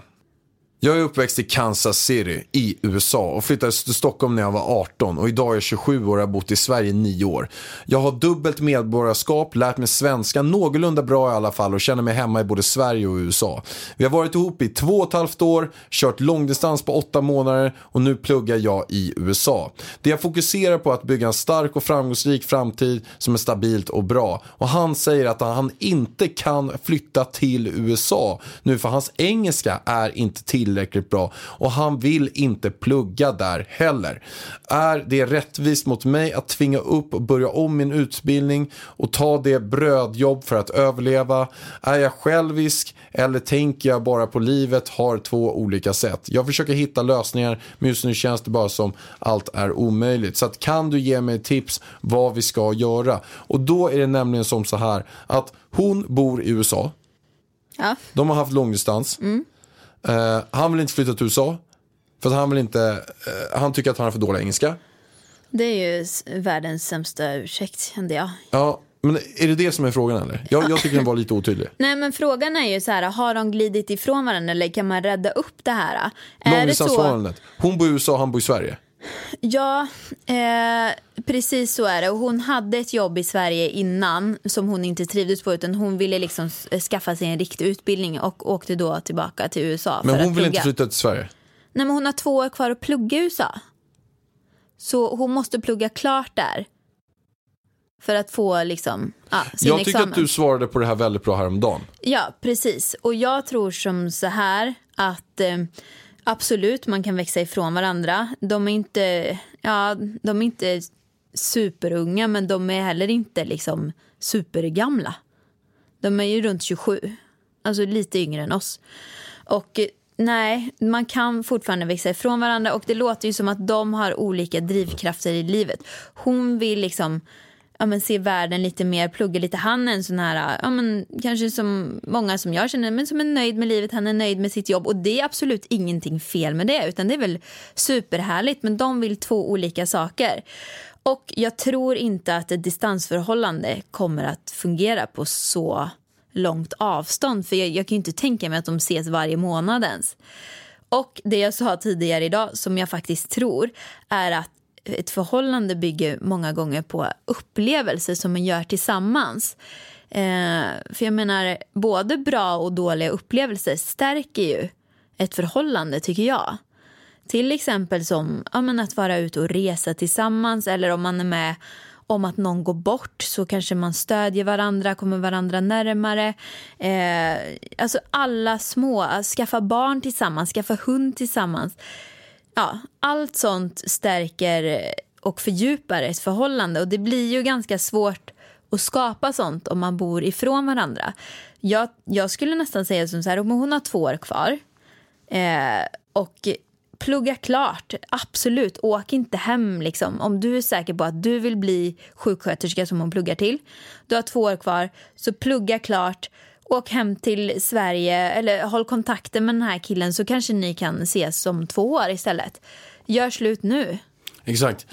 [SPEAKER 2] Jag är uppväxt i Kansas City i USA och flyttade till Stockholm när jag var 18 och idag är jag 27 år och har bott i Sverige i 9 år. Jag har dubbelt medborgarskap, lärt mig svenska någorlunda bra i alla fall och känner mig hemma i både Sverige och USA. Vi har varit ihop i två och ett halvt år, kört långdistans på åtta månader och nu pluggar jag i USA. Det jag fokuserar på är att bygga en stark och framgångsrik framtid som är stabilt och bra. Och han säger att han inte kan flytta till USA nu för hans engelska är inte tillräckligt bra och han vill inte plugga där heller. Är det rättvist mot mig att tvinga upp och börja om min utbildning och ta det brödjobb för att överleva? Är jag självisk eller tänker jag bara på livet har två olika sätt? Jag försöker hitta lösningar men just nu känns det bara som allt är omöjligt. Så att kan du ge mig tips vad vi ska göra? Och då är det nämligen som så här att hon bor i USA.
[SPEAKER 3] Ja.
[SPEAKER 2] De har haft långdistans. Eh, han vill inte flytta till USA. För att han vill inte, eh, han tycker att han har för dålig engelska.
[SPEAKER 3] Det är ju världens sämsta ursäkt, kände jag.
[SPEAKER 2] Ja, men är det det som är frågan eller? Jag, jag tycker den var lite otydlig. *laughs*
[SPEAKER 3] Nej men frågan är ju så här, har de glidit ifrån varandra eller kan man rädda upp det här? Så?
[SPEAKER 2] Långdistansförhållandet. Hon bor i USA, han bor i Sverige.
[SPEAKER 3] Ja, eh, precis så är det. Och hon hade ett jobb i Sverige innan som hon inte trivdes på utan hon ville liksom skaffa sig en riktig utbildning och åkte då tillbaka till USA
[SPEAKER 2] Men hon vill inte flytta till Sverige.
[SPEAKER 3] Nej men hon har två år kvar att plugga i USA. Så hon måste plugga klart där. För att få liksom, ja, sin
[SPEAKER 2] Jag tyckte
[SPEAKER 3] examen.
[SPEAKER 2] att du svarade på det här väldigt bra häromdagen.
[SPEAKER 3] Ja, precis. Och jag tror som så här att eh, absolut, man kan växa ifrån varandra. De är inte, ja, de är inte superunga, men de är heller inte liksom supergamla. De är ju runt 27, alltså lite yngre än oss. Och eh, nej, man kan fortfarande växa ifrån varandra och det låter ju som att de har olika drivkrafter i livet. Hon vill liksom ja, men se världen lite mer, plugga lite. Han är en sån här, ja, men, kanske som många som jag känner, men som är nöjd med livet, han är nöjd med sitt jobb och det är absolut ingenting fel med det utan det är väl superhärligt men de vill två olika saker. Och jag tror inte att ett distansförhållande kommer att fungera på så långt avstånd för jag, jag kan ju inte tänka mig att de ses varje månad ens. Och det jag sa tidigare idag som jag faktiskt tror är att ett förhållande bygger många gånger på upplevelser som man gör tillsammans. Eh, för jag menar, både bra och dåliga upplevelser stärker ju ett förhållande tycker jag. Till exempel som ja, men att vara ute och resa tillsammans eller om man är med om att någon går bort så kanske man stödjer varandra, kommer varandra närmare. Eh, alltså alla små, skaffa barn tillsammans, skaffa hund tillsammans. Ja, allt sånt stärker och fördjupar ett förhållande och det blir ju ganska svårt att skapa sånt om man bor ifrån varandra. Jag, jag skulle nästan säga som så här, om hon har två år kvar eh, och plugga klart. Absolut. Åk inte hem liksom. Om du är säker på att du vill bli sjuksköterska som hon pluggar till. Du har två år kvar. Så plugga klart. Åk hem till Sverige eller håll kontakten med den här killen så kanske ni kan ses om två år istället. Gör slut nu.
[SPEAKER 2] Exakt.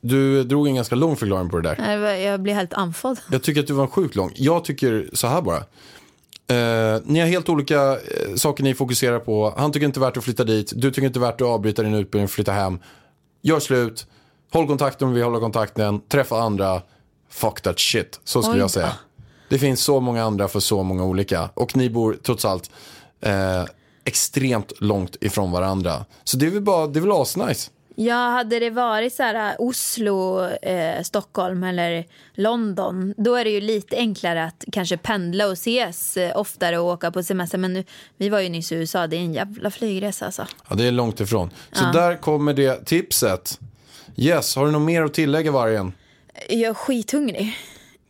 [SPEAKER 2] Du drog en ganska lång förklaring på det där.
[SPEAKER 3] Jag blir helt andfådd.
[SPEAKER 2] Jag tycker att du var sjukt lång. Jag tycker så här bara. Eh, ni har helt olika eh, saker ni fokuserar på. Han tycker inte värt att flytta dit. Du tycker inte värt att avbryta din utbildning och flytta hem. Gör slut. Håll kontakten om vi håller kontakten. Träffa andra. Fuck that shit. Så skulle
[SPEAKER 3] Oj
[SPEAKER 2] jag säga. Det finns så många andra för så många olika. Och ni bor trots allt eh, extremt långt ifrån varandra. Så det är väl bara, det är väl asnice.
[SPEAKER 3] Ja, hade det varit så här Oslo, eh, Stockholm eller London då är det ju lite enklare att kanske pendla och ses eh, oftare och åka på semester. Men nu, vi var ju nyss i USA, det är en jävla flygresa alltså.
[SPEAKER 2] Ja, det är långt ifrån. Så där kommer det tipset. Yes, har du något mer att tillägga vargen?
[SPEAKER 3] Jag är skithungrig.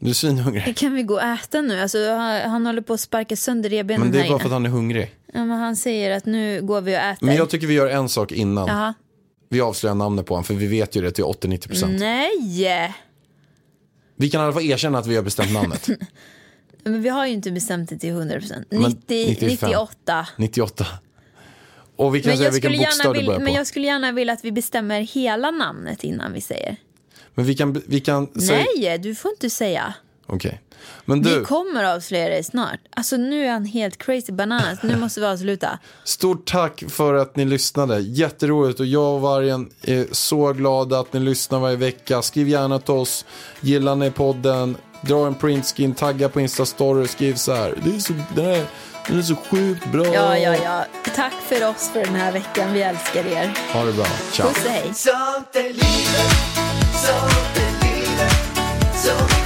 [SPEAKER 2] Du är svinhungrig.
[SPEAKER 3] Kan vi gå och äta nu? Alltså, han, han håller på att sparka sönder revbenen
[SPEAKER 2] Men det är bara för att han är hungrig.
[SPEAKER 3] ja, men han säger att nu går vi och äter.
[SPEAKER 2] Men jag tycker vi gör en sak innan.
[SPEAKER 3] Jaha.
[SPEAKER 2] Vi avslöjar namnet på honom, för vi vet ju det till 80-90%.
[SPEAKER 3] Mm. Nej!
[SPEAKER 2] Vi kan i alla fall erkänna att vi har bestämt namnet. *laughs*
[SPEAKER 3] Men vi har ju inte bestämt det till 100%.
[SPEAKER 2] Men
[SPEAKER 3] 90,
[SPEAKER 2] 95.
[SPEAKER 3] 98.
[SPEAKER 2] 98. Och vi kan
[SPEAKER 3] Men
[SPEAKER 2] säga vilken bokstav
[SPEAKER 3] gärna
[SPEAKER 2] det
[SPEAKER 3] vill,
[SPEAKER 2] börjar på.
[SPEAKER 3] men jag skulle gärna vilja att vi bestämmer hela namnet innan vi säger.
[SPEAKER 2] Men vi kan, vi kan.
[SPEAKER 3] Nej, du får inte säga.
[SPEAKER 2] Okej. Men du,
[SPEAKER 3] Vi kommer avslöja det snart. Alltså nu är han helt crazy bananas. Nu måste vi avsluta. *laughs*
[SPEAKER 2] stort tack för att ni lyssnade. Jätteroligt och jag och Vargen är så glada att ni lyssnar varje vecka. Skriv gärna till oss. Gillar ni podden? Dra en printskin, tagga på Instastory och skriv så här. Det är så, den, är, den är så sjukt bra.
[SPEAKER 3] Ja, ja, ja. Tack för oss för den här veckan. Vi älskar er.
[SPEAKER 2] Ha det bra. Ciao.
[SPEAKER 3] Puss och hej.
[SPEAKER 1] so believer, so.